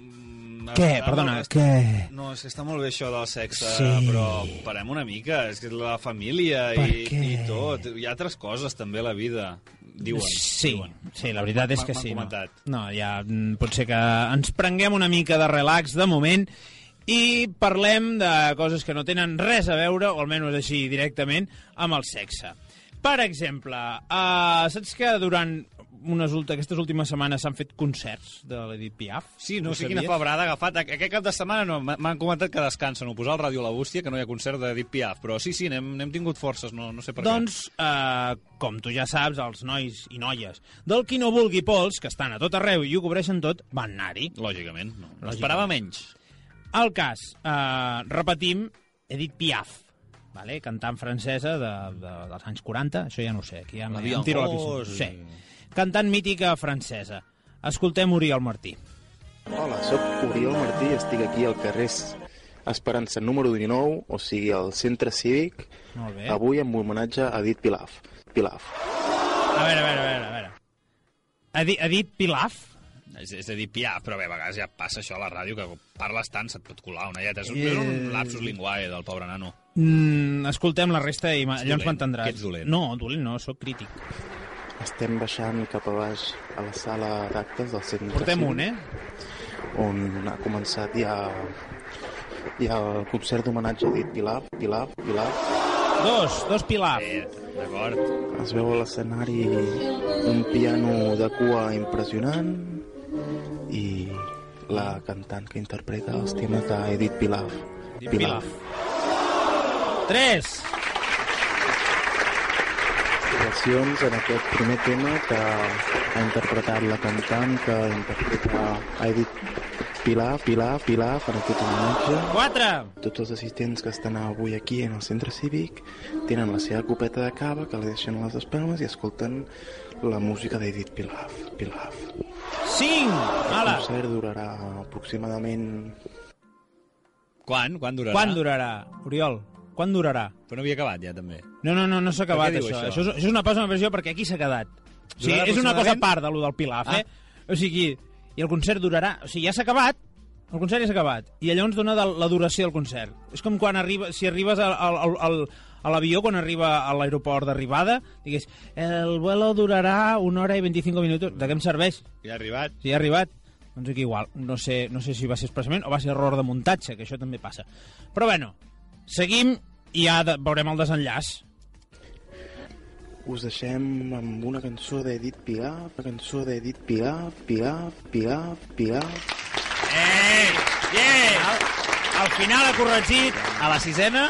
Què? Perdona, no, què? No, és que està molt bé això del sexe, Sí. però parem una mica. És que és la família Per i, què? i tot. Hi ha altres coses també a la vida. Diuen. Sí, diuen. sí, la veritat és que sí. No. no, ja mm, pot ser que ens prenguem una mica de relax de moment i parlem de coses que no tenen res a veure, o almenys així directament, amb el sexe. Per exemple, uh, saps que durant unes, aquestes últimes setmanes s'han fet concerts de l'Edith Piaf? Sí, no Ho sé quina sabies? febrada ha agafat. Aquest cap de setmana no, m'ha- m'han comentat que descansen, ho posar al Ràdio La Bústia, que no hi ha concert de Deep Piaf, però sí, sí, n'hem tingut forces, no, no sé per Doncs, eh, com tu ja saps, els nois i noies del Qui no vulgui pols, que estan a tot arreu i ho cobreixen tot, van anar-hi. què. Lògicament, no. Lògicament. Esperava menys. El cas, eh, repetim, Edith Piaf, vale? cantant francesa de, de, dels anys 40, això ja no ho sé, aquí ja La em tiro la Bianco, piscina. Sí. Cantant mítica francesa. Escoltem Oriol Martí. Hola, sóc Oriol Martí i estic aquí al carrer Esperança número 19, o sigui, al centre cívic, Molt bé. avui amb un homenatge a Edith Pilaf. Pilaf. A veure, a veure, a veure. A veure. Edith, Edith Pilaf? És, és a dir, Piaf, però bé, a vegades ja passa això a la ràdio, que parles tant se't pot colar una lletra. És, un- Eh. un lapsus linguae del pobre nano. Mm, escoltem la resta i dolent, m'entendràs. que ets dolent. No, dolent no, sóc crític. Estem baixant cap a baix a la sala d'actes del centre Portem un, eh? on ha començat ja, ja el concert d'homenatge a Edith Pilaf, Pilaf, Pilaf. Dos, dos Pilaf. Eh, D'acord. Es veu a l'escenari un piano de cua impressionant i la cantant que interpreta els temes d'Edith Pilaf. Edith Piaf. 3. Relacions en aquest primer tema que ha interpretat la cantant que interpreta Edith Pilaf, Pilaf, Pilaf, en aquest homenatge. 4. Tots els assistents que estan avui aquí en el centre cívic tenen la seva copeta de cava que li deixen a les espelmes i escolten la música d'Edith Pilaf, Pilaf. 5. El concert durarà aproximadament... Quan? Quan durarà? Quan durarà, Oriol? Quan durarà? Però no havia acabat ja, també. No, no, no, no s'ha acabat, això. això? Això? és, això és una pausa de versió perquè aquí s'ha quedat. O sigui, Durarà és una cosa a part de lo del Pilaf, Ah. eh? O sigui, i el concert durarà... O sigui, ja s'ha acabat, el concert ja s'ha acabat, i llavors dona de la duració del concert. És com quan arriba, si arribes al, al, al, a l'avió, quan arriba a l'aeroport d'arribada, digues, el vuelo durarà una hora i 25 minuts. De què em serveix? Ja ha arribat. Si ha arribat. Doncs aquí igual. No sé, no sé si va ser expressament o va ser error de muntatge, que això també passa. Però bueno, seguim i ja de, veurem el desenllaç. Us deixem amb una cançó d'Edith Piaf, la cançó d'Edith Piaf, Piaf, Piaf, Piaf... Eh! Yeah! Al, al final ha corregit a la sisena.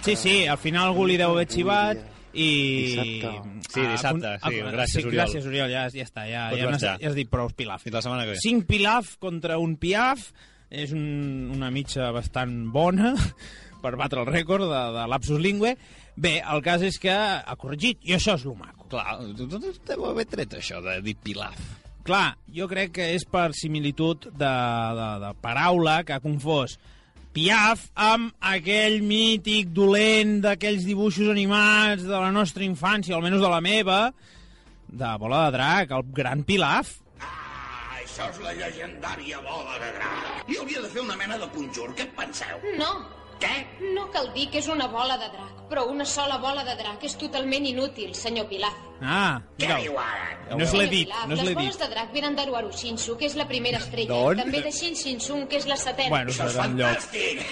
Sí, sí, al final algú li deu haver xivat i... Dissabte. Sí, dissabte, sí, gràcies, Oriol. Gràcies, Oriol, ja, ja està, ja, ja, has, ja has dit prou pilaf. Fins la setmana que ve. 5 pilaf contra un piaf, és un, una mitja bastant bona per batre el rècord de, de lapsus lingüe. Bé, el cas és que ha corregit, i això és lo maco. Clar, deu haver tret això de dir pilaf. Clar, jo crec que és per similitud de, de, de paraula que ha confós Piaf amb aquell mític dolent d'aquells dibuixos animats de la nostra infància, almenys de la meva, de Bola de Drac, el gran Pilaf. Això és la llegendària bola de drac. I hauria de fer una mena de conjur. Què en penseu? No. Què? No cal dir que és una bola de drac, però una sola bola de drac és totalment inútil, senyor Pilaf. Ah, Què mira diu ara? No se l'he Senyor dit, Pilaf, no se l'he les boles dit. de drac venen de Ruaru Shinsu, que és la primera estrella, D'on? i també de Shin Shin que és la setena. Bueno, Això és serà un lloc. fantàstic!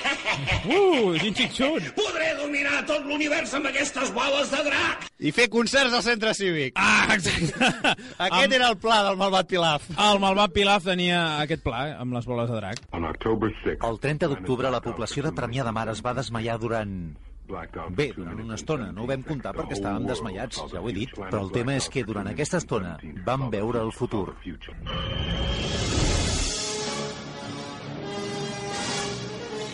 Uh, Jin Chick Chun! Podré dominar tot l'univers amb aquestes boles de drac! I fer concerts al centre cívic. Ah, exacte. Aquest era el pla del malvat Pilaf. El malvat Pilaf tenia aquest pla, eh, amb les boles de drac. El 30 d'octubre la població de Premià de Mar es va desmaiar durant... Bé, durant una estona. No ho vam comptar perquè estàvem desmaiats, ja ho he dit. Però el tema és que durant aquesta estona vam veure el futur.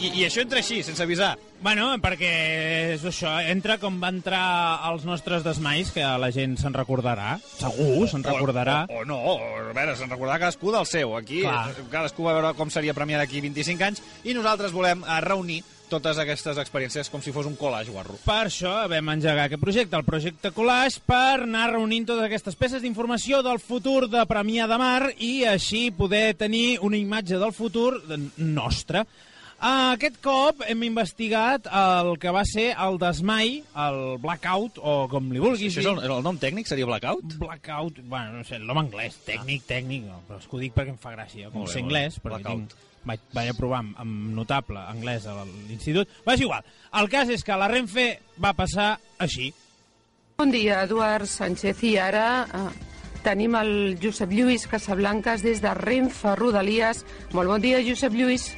I, I això entra així, sense avisar. Bueno, perquè és això, entra com va entrar als nostres desmais, que la gent se'n recordarà. Segur, se'n recordarà. O, o, o no, o, a veure, se'n recordarà cadascú del seu. Aquí Clar. eh, cadascú va veure com seria premiar d'aquí 25 anys i nosaltres volem eh, reunir totes aquestes experiències com si fos un collage guarro. Per això vam engegar aquest projecte, el projecte Collage, per anar reunint totes aquestes peces d'informació del futur de Premià de Mar i així poder tenir una imatge del futur de- nostre. Aquest cop hem investigat el que va ser el desmai, el blackout, o com li vulguis Això és el, el nom tècnic, seria blackout? Blackout, bueno, no sé, el nom anglès, tècnic, tècnic, no, però és que ho dic perquè em fa gràcia, com bé, sé anglès, perquè Blackout. tinc, vaig, vaig aprovar amb, amb notable anglès a l'institut, va, és igual. El cas és que la Renfe va passar així. Bon dia, Eduard Sánchez. I ara eh, tenim el Josep Lluís Casablanques des de Renfe Rodalies. Molt bon dia, Josep Lluís.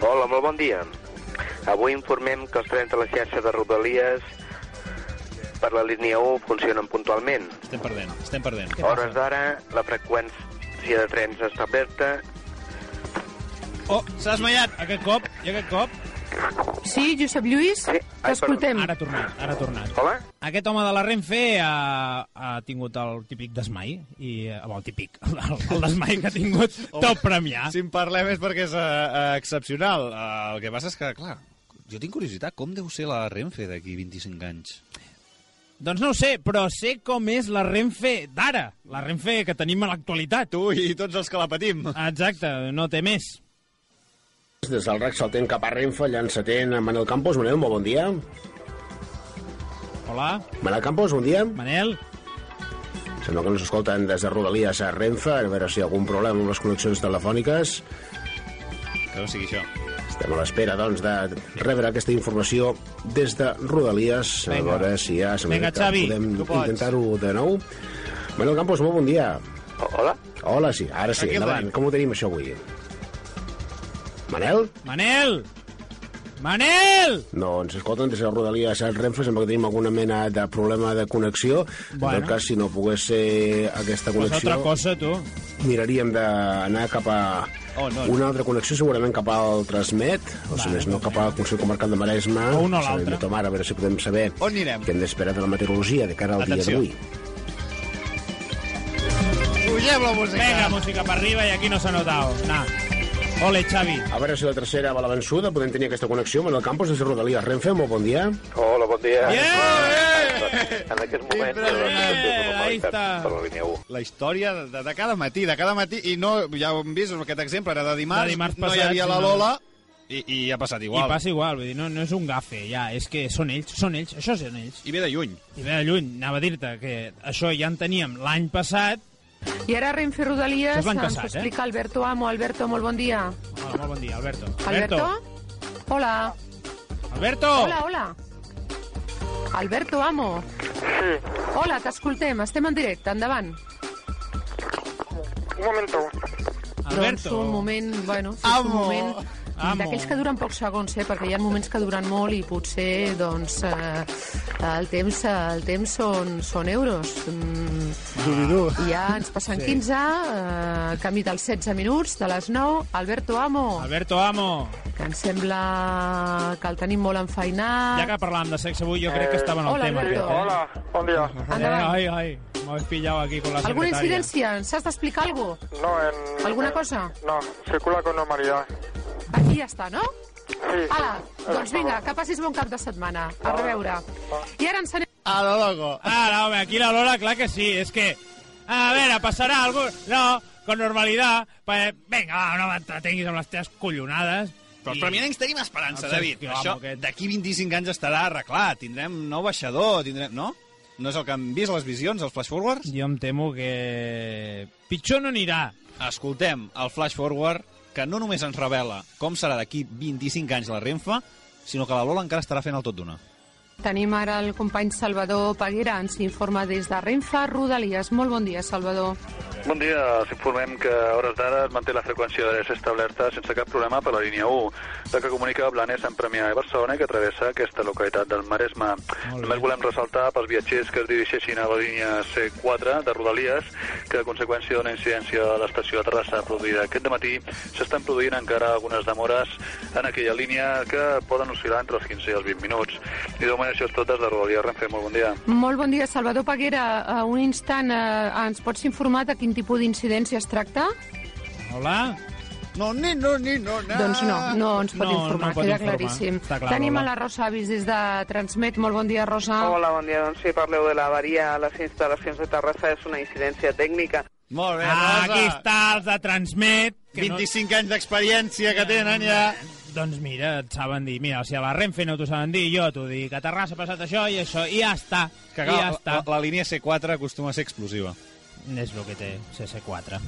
Hola, molt bon dia. Avui informem que els trens de la xarxa de Rodalies per la línia 1 funcionen puntualment. Estem perdent, estem perdent. A hores d'ara, la freqüència de trens establerta Oh, s'ha desmaiat aquest cop, i aquest cop... Sí, Josep Lluís? Sí. T'escoltem. Ara ha tornat, ara ha tornat. Hola? Aquest home de la Renfe ha, ha tingut el típic desmai, i, eh, bueno, el típic, el, el desmai que ha tingut tot premià. Si en parlem és perquè és uh, excepcional. Uh, el que passa és que, clar, jo tinc curiositat, com deu ser la Renfe d'aquí 25 anys? Doncs no ho sé, però sé com és la Renfe d'ara, la Renfe que tenim a l'actualitat. Tu i tots els que la patim. Exacte, no té més. Des del RAC saltem cap a Renfe, llançatent a Manel Campos. Manel, molt bon dia. Hola. Manel Campos, bon dia. Manel. Sembla que ens escolten des de Rodalies a Renfe, a veure si hi ha algun problema amb les connexions telefòniques. Que no sigui això. Estem a l'espera, doncs, de rebre aquesta informació des de Rodalies, a Vinga. veure si ja sembla Vinga, que Xavi, podem intentar-ho de nou. Manuel Campos, molt bon dia. Hola. Hola, sí, ara sí, endavant. Com ho tenim, això, avui? Manel? Manel! Manel! Doncs, escolta, des de Rodalies a Renfe sembla que tenim alguna mena de problema de connexió. En Bueno. tot cas, si no pogués ser aquesta Pues connexió... otra cosa, tu. miraríem d'anar cap a Oh, no, una altra connexió, segurament cap al Transmet, o si més no cap al Consell Comarcal de Maresme, O una o l'altra. de tomar, a veure si podem saber On anirem? què hem d'esperar de la meteorologia de cara al dia Atenció. d'avui. Pugem la música. Venga, música para arriba y aquí no se ha notado. Nah. Ole, Xavi. A veure si la tercera va la vençuda, podem tenir aquesta connexió amb el campus des de Rodalies Renfe, molt bon dia. Hola, bon dia. Yeah! En aquest moment, bé, situació de ahí està. per la línia 1. La història de, de cada matí, de cada matí, i no, ja ho hem vist, aquest exemple era de dimarts, De dimarts no hi passat, havia la no. Lola, i, i ha passat igual. I passa igual, vull dir, no, no és un gafe, ja, és que són ells, són ells, això són ells. I ve de lluny. I ve de lluny, anava a dir-te que això ja en teníem l'any passat. I ara Renfe Rodalies l'any ens ho eh? explica Alberto Amo. Alberto, molt bon dia. Hola, molt bon dia, Alberto. Alberto? Hola. Alberto! Hola, hola. Alberto Amo. Sí. Hola, t'escoltem, estem en directe, endavant. Un momento. Doncs un moment, bueno, sí, un moment Amo. D'aquells que duren pocs segons, eh? perquè hi ha moments que duren molt i potser doncs, eh, el temps, el temps són, són euros. Mm, ja ens passen Sí. 15, eh, camí dels 16 minuts, de les 9. Alberto Amo, Alberto Amo. que em sembla que el tenim molt enfeinat. Ja que parlàvem de sexe avui, jo crec que estava en el Hola, tema. Alberto. aquest, eh? Hola, bon dia. Endavant. Ai, ai, m'habéis pillado aquí con la Alguna secretària. incidència? Ens has d'explicar alguna cosa? No, en... Alguna cosa? No, circula con normalidad. Aquí ja està, no? Sí. Ala, doncs vinga, que passis bon cap de setmana. A reveure. I ara ens anem... A lo loco. Ara, home, aquí la Lola, clar que sí. És que, a veure, passarà algo... No, con normalidad. Pues, venga, va, no m'entretenguis amb les teves collonades. Però els premianencs tenim esperança, El David. Sergio Això aquest. d'aquí 25 anys estarà arreglat. Tindrem nou baixador, tindrem... No? No és el que han vist les visions, els flash forwards? Jo em temo que... Pitjor no anirà. Escoltem el flash forward que no només ens revela com serà d'aquí 25 anys la Renfe, sinó que la Lola encara estarà fent el tot d'una. Tenim ara el company Salvador Peguera, ens informa des de Renfe Rodalies. Molt bon dia, Salvador. Bon dia, els informem que a hores d'ara es manté la freqüència d'adreça establerta sense cap problema per la línia 1, la que comunica Blanes amb Premià i Barcelona i que travessa aquesta localitat del Maresme. Només volem ressaltar pels viatgers que es dirigeixin a la línia C4 de Rodalies que a conseqüència d'una incidència a l'estació de Terrassa produïda aquest matí s'estan produint encara algunes demores en aquella línia que poden oscil·lar entre els 15 i els 20 minuts. I de moment això és tot des de Rodalies Renfe. Molt bon dia. Molt bon dia, Salvador Peguera. Uh, un instant, uh, ens pots informar de quin tipus d'incidència es tracta? Hola? No, ni, no, ni, no, no. Doncs no, no ens pot No, informar, no pot queda informar. claríssim. Està clar, Tenim Lola. a la Rosa Avis des de Transmet. Molt bon dia, Rosa. Hola, bon dia. Doncs sí, parleu de l'avaria a les instal·lacions de Terrassa. És una incidència tècnica. Molt bé, Ah, Rosa. aquí està els de Transmet. Que 25 anys d'experiència que tenen ja. Doncs mira, et saben dir, mira, si a la Renfe no t'ho saben dir, jo t'ho dic, a Terrassa ha passat això i això, i ja està, Que i ja està. la, la línia C4 acostuma a ser explosiva. És el que té CC4.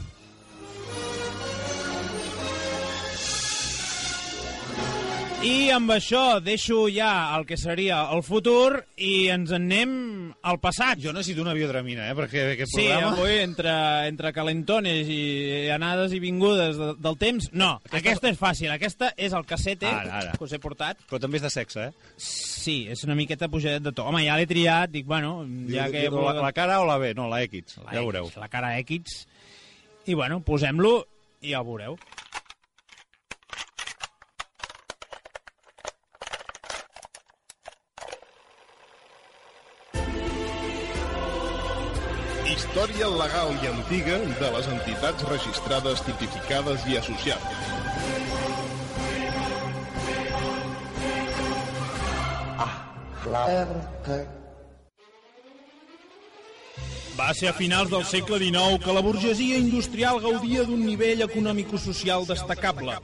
I amb això deixo ja el que seria el futur i ens en anem al passat. Jo necessito una biodramina, eh, perquè aquest Sí, programa... avui, entre, entre calentones i anades i vingudes de, del temps, no, aquesta... aquesta és fàcil, aquesta és el cassete Ara, ara. que us he portat. Però també és de sexe, eh? Sí, és una miqueta pujadet de to. Home, ja l'he triat, dic, bueno, ja que... la, la cara o la B? No, la X, La ja X, veureu. La cara X. I, bueno, posem-lo i ja ho veureu. Història legal i antiga de les entitats registrades, tipificades i associades. Va ser a finals del segle XIX que la burgesia industrial gaudia d'un nivell econòmico-social destacable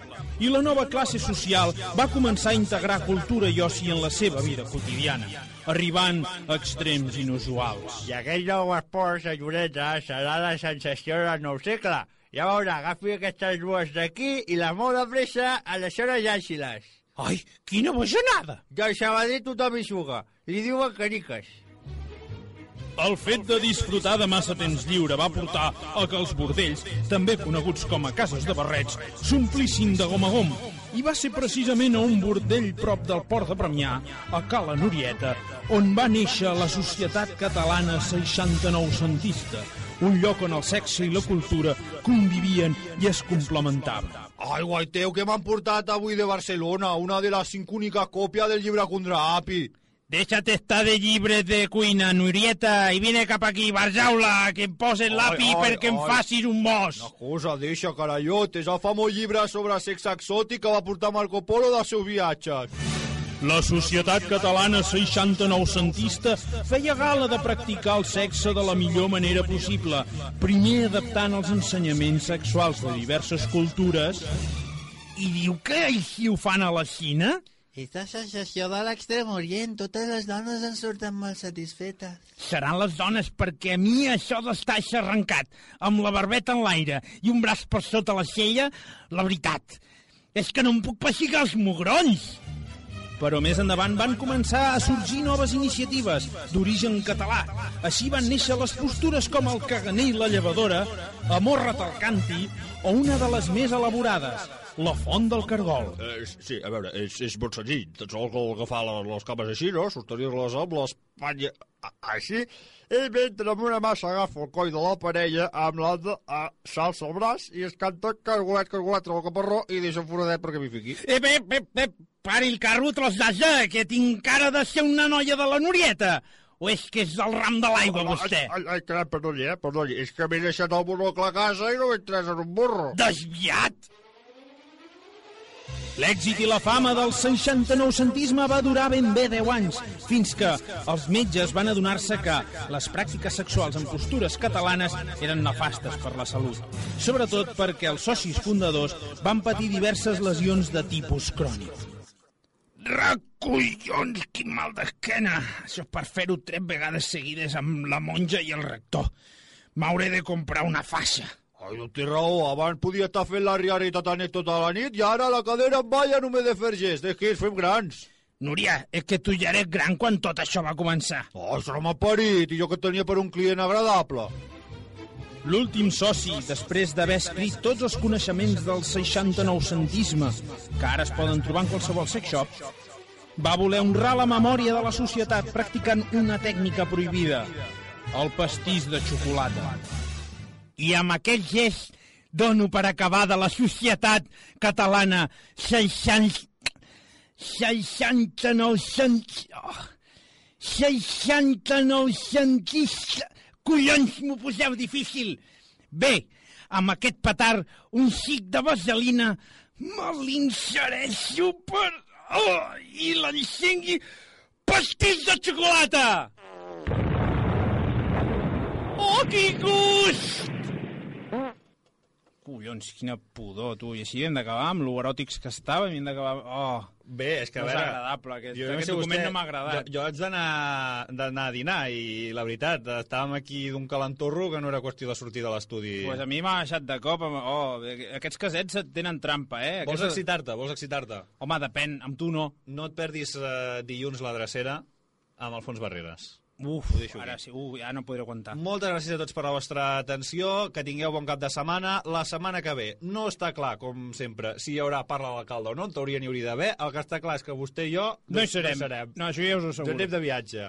i la nova classe social va començar a integrar cultura i oci en la seva vida quotidiana, arribant a extrems inusuals. I aquell nou esport, senyoreta, serà la sensació del nou segle. Ja veurà, agafi aquestes dues d'aquí i les mou de pressa a les hores àgiles. Ai, quina bojanada! Ja al Sabadell tothom hi juga. Li diuen cariques. El fet de disfrutar de massa temps lliure va portar a que els bordells, també coneguts com a cases de barrets, s'omplissin de gom a gom. I va ser precisament a un bordell prop del port de Premià, a Cala Norieta, on va néixer la Societat Catalana 69 Centista, un lloc on el sexe i la cultura convivien i es complementaven. Ai, guaiteu, que m'han portat avui de Barcelona, una de les cinc úniques còpies del llibre Condrapi. Déjate estar de llibres de cuina, Nurieta, i vine cap aquí, Barjaula, que em posen l'api perquè em facis un mos. Una cosa, deixa, carallot, és el famós llibre sobre sexe exòtic que va portar Marco Polo dels seus viatges. La Societat Catalana 69 Centista feia gala de practicar el sexe de la millor manera possible, primer adaptant els ensenyaments sexuals de diverses cultures... I diu que així ho fan a la Xina? Aquesta sensació de l'extrem orient, totes les dones en surten molt satisfetes. Seran les dones perquè a mi això d'estar arrencat, amb la barbeta en l'aire i un braç per sota la cella, la veritat, és que no em puc pessigar els mugrons. Però més endavant van començar a sorgir noves iniciatives d'origen català. Així van néixer les postures com el caganer i la llevadora, Amorra't al canti o una de les més elaborades, la font del cargol. Eh, sí, a veure, és, és molt senzill. Tens el que agafar les, les cames així, no? Sostenir-les amb l'espatlla a- així, i mentre amb una mà s'agafa el coll de la parella, amb l'altra eh, s'alça el braç i es canta cargolet, cargolet, treu el caparró i deixa un foradet perquè m'hi fiqui. Ep, ep, ep, ep, pari el carro, tros d'asa, que tinc cara de ser una noia de la Norieta. O és que és del ram de l'aigua, vostè? Ai, ai, caram, perdoni, eh, perdoni. És que m'he deixat el monocle a casa i no m'he tres en un burro. Desviat! L'èxit i la fama del 69 centisme va durar ben bé 10 anys, fins que els metges van adonar-se que les pràctiques sexuals en postures catalanes eren nefastes per la salut. Sobretot perquè els socis fundadors van patir diverses lesions de tipus crònic. Recollons, quin mal d'esquena! Això per fer-ho tres vegades seguides amb la monja i el rector. M'hauré de comprar una faixa. Ai, no té raó, abans podia estar fent la riarita tan net tota la nit i ara la cadera em balla no m'he de fer gest, és que ens fem grans. Núria, és que tu ja eres gran quan tot això va començar. Oh, això no m'ha parit, i jo que tenia per un client agradable. L'últim soci, després d'haver escrit tots els coneixements del 69 centisme, que ara es poden trobar en qualsevol sex shop, va voler honrar la memòria de la societat practicant una tècnica prohibida, el pastís de xocolata. I amb aquest gest dono per acabada la societat catalana 60... 69 cent... Oh, 69 centista... Collons, m'ho poseu difícil. Bé, amb aquest petard, un xic de vaselina, me l'insereixo per... Oh, I l'encengui pastís de xocolata! Oh, que gust! Collons, quina pudor, tu. I així hem d'acabar amb lo eròtics que estàvem i hem d'acabar... Oh, Bé, és que a no és veure... agradable. Aquest, jo aquest sé document vostè, no m'ha agradat. Jo, jo haig d'anar a dinar i la veritat, estàvem aquí d'un calentorro que no era qüestió de sortir de l'estudi. Pues a mi m'ha deixat de cop. amb- Oh, aquests casets et tenen trampa, eh? Vols Aquests- excitar-te, vols excitar-te? Home, depèn, amb tu no. No et perdis eh, dilluns la drecera amb Alfons Barreres. Uf, ara sí, uh, ja no podré aguantar. Moltes gràcies a tots per la vostra atenció, que tingueu bon cap de setmana. La setmana que ve no està clar, com sempre, si hi haurà parla de l'alcalde o no, en teoria n'hi hauria d'haver. El que està clar és que vostè i jo No hi serem. No, serem. No, això ja us ho asseguro. anem de viatge.